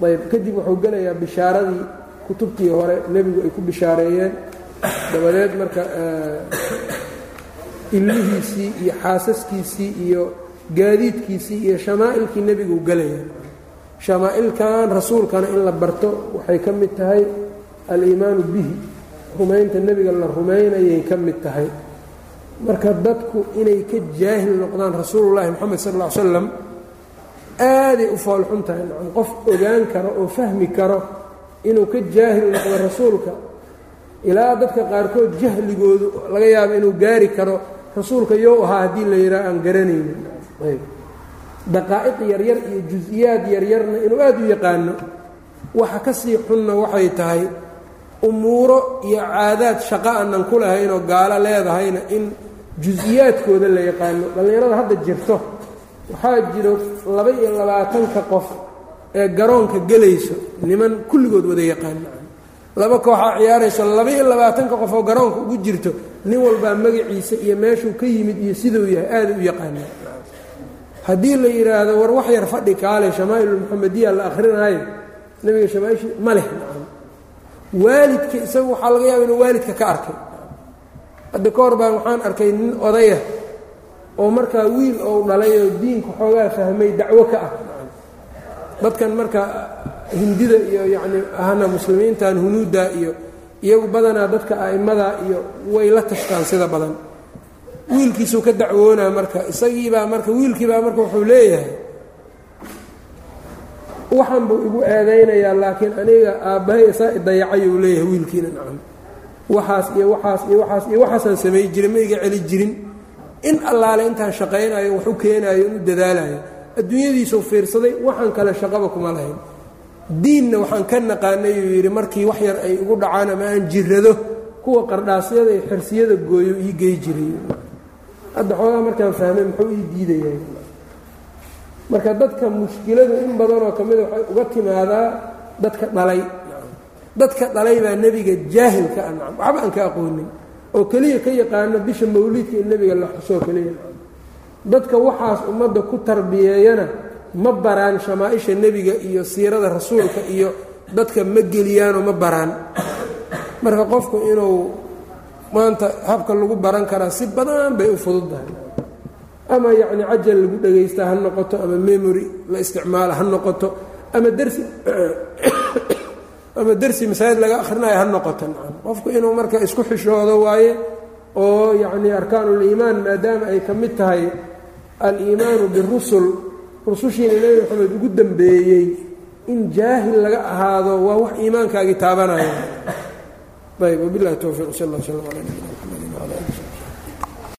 ayb kadib wuxuu gelayaa bishaaradii kutubtii hore nebigu ay ku bishaareeyeen. Dabadeed marka ilmihiisii iyo xaasaskiisii iyo gaadiidkiisii iyo shamaa'ilkii nebigu gelaya. Shamaa'ilkan rasuulkana in la barto waxay ka mid tahay aliimaanu bihi. Rumaynta nebiga la rumaynayay ka mid tahay. Marka dadku inay ka jaahil noqdaan rasuulullahi moxamed sal lla ly slam aaday u foolxun tahay nacam qof ogaan karo oo fahmi karo inuu ka jaahil noqdo rasuulka ilaa dadka qaarkood jahligoodu laga yaabo inuu gaari karo rasuulka yow ahaa haddii la yidhaha aan garanaynin. Daqaa'iq yaryar iyo jus-iyaad yaryarna inuu aad u yaqaano waxa ka sii xunna waxay tahay umuuro iyo caadaad shaqo aanan ku lahaynoo gaalo leedahayna in jus-iyaadkooda la yaqaano. Dhallinyarada hadda jirto waxaa jiro laba iyo labaatanka qof ee garoonka gelayso niman kulligood wada yaqaano laba kooxaa ciyaarayso laba iyo labaatanka qof oo garoonka ugu jirto nin walbaa magaciisa iyo meeshuu ka yimid iyo siduu yahay aada u yaqaana haddii la yidhaahdo war wax yar fadhi kaale shamaa'ilulmuxamadiya la akrinaayo nebiga shamaa'ishi ma leh. Waalidka isagu waxaa laga yaaba inuu waalidka ka arkay. Hadda ka hor baan waxaan arkay nin odaya oo markaa wiil ou dhalay oo diinka xoogaa fahmay dacwo ka ah. Dadkan marka hindida iyo yacni ahna muslimiintan hunuudda iyo iyagu badanaa dadka a'imada iyo way la tashtaan sida badan. Wiilkiisuu ka dacwoonaa marka isagiibaa marka wiilkiibaa marka wuxuu leeyahay. Waxan buu igu eedaynayaa laakiin aniga aabbahay isaa idayacayuu leeyahay wiilkiina nacam. Waxaas iyo waxaas iyo waxaas iyo waxaasaan samay jirin ma iga celi jirin in allaale intaan shaqaynayo wax u keenaayo in u dadaalayo adduunyadiisuu fiirsaday waxaan kale shaqaba kuma lahayn. Diinna waxaan ka naqaanay uu yidhi markii wax yar ay ugu dhacaan ama aan jirado kuwa qardhaasyada iyo xirsiyada gooyo ii gey jiray. Hadda xoogaa markaan fahmay muxuu ii diidaya marka dadka mushkiladu in badanoo ka mida waxay uga timaadaa dadka dhalay. Dadka dhalay baa nebiga jaahilka ah nacam waxba aan ka aqoonin oo keliya ka yaqaano bisha mawliidka in nebiga la xusoo keliya. Dadka waxaas ummadda ku tarbiyeeyana ma baraan shamaaisha nebiga iyo siirada rasuulka iyo dadka ma geliyaanoo ma baraan. Marka qofku inuu maanta habka lagu baran karaa si badan bay u fududdahay ama yacni cajal lagu dhagaystaa ha noqoto ama memory la isticmaala ha noqoto ama dersi ama dersi masaajid laga akhrinayo ha noqoto nacam. Qofku inuu marka isku xishoodo waaye oo yacni arkaanuliimaan maadaama ay ka mid tahay aliimaanu birusul rusushiina nebi maxamed ugu dambeeyey. In jaahil laga ahaado waa wax iimaankaagii taabanaya ayb wabilahi towfiiq sal اlla slm ala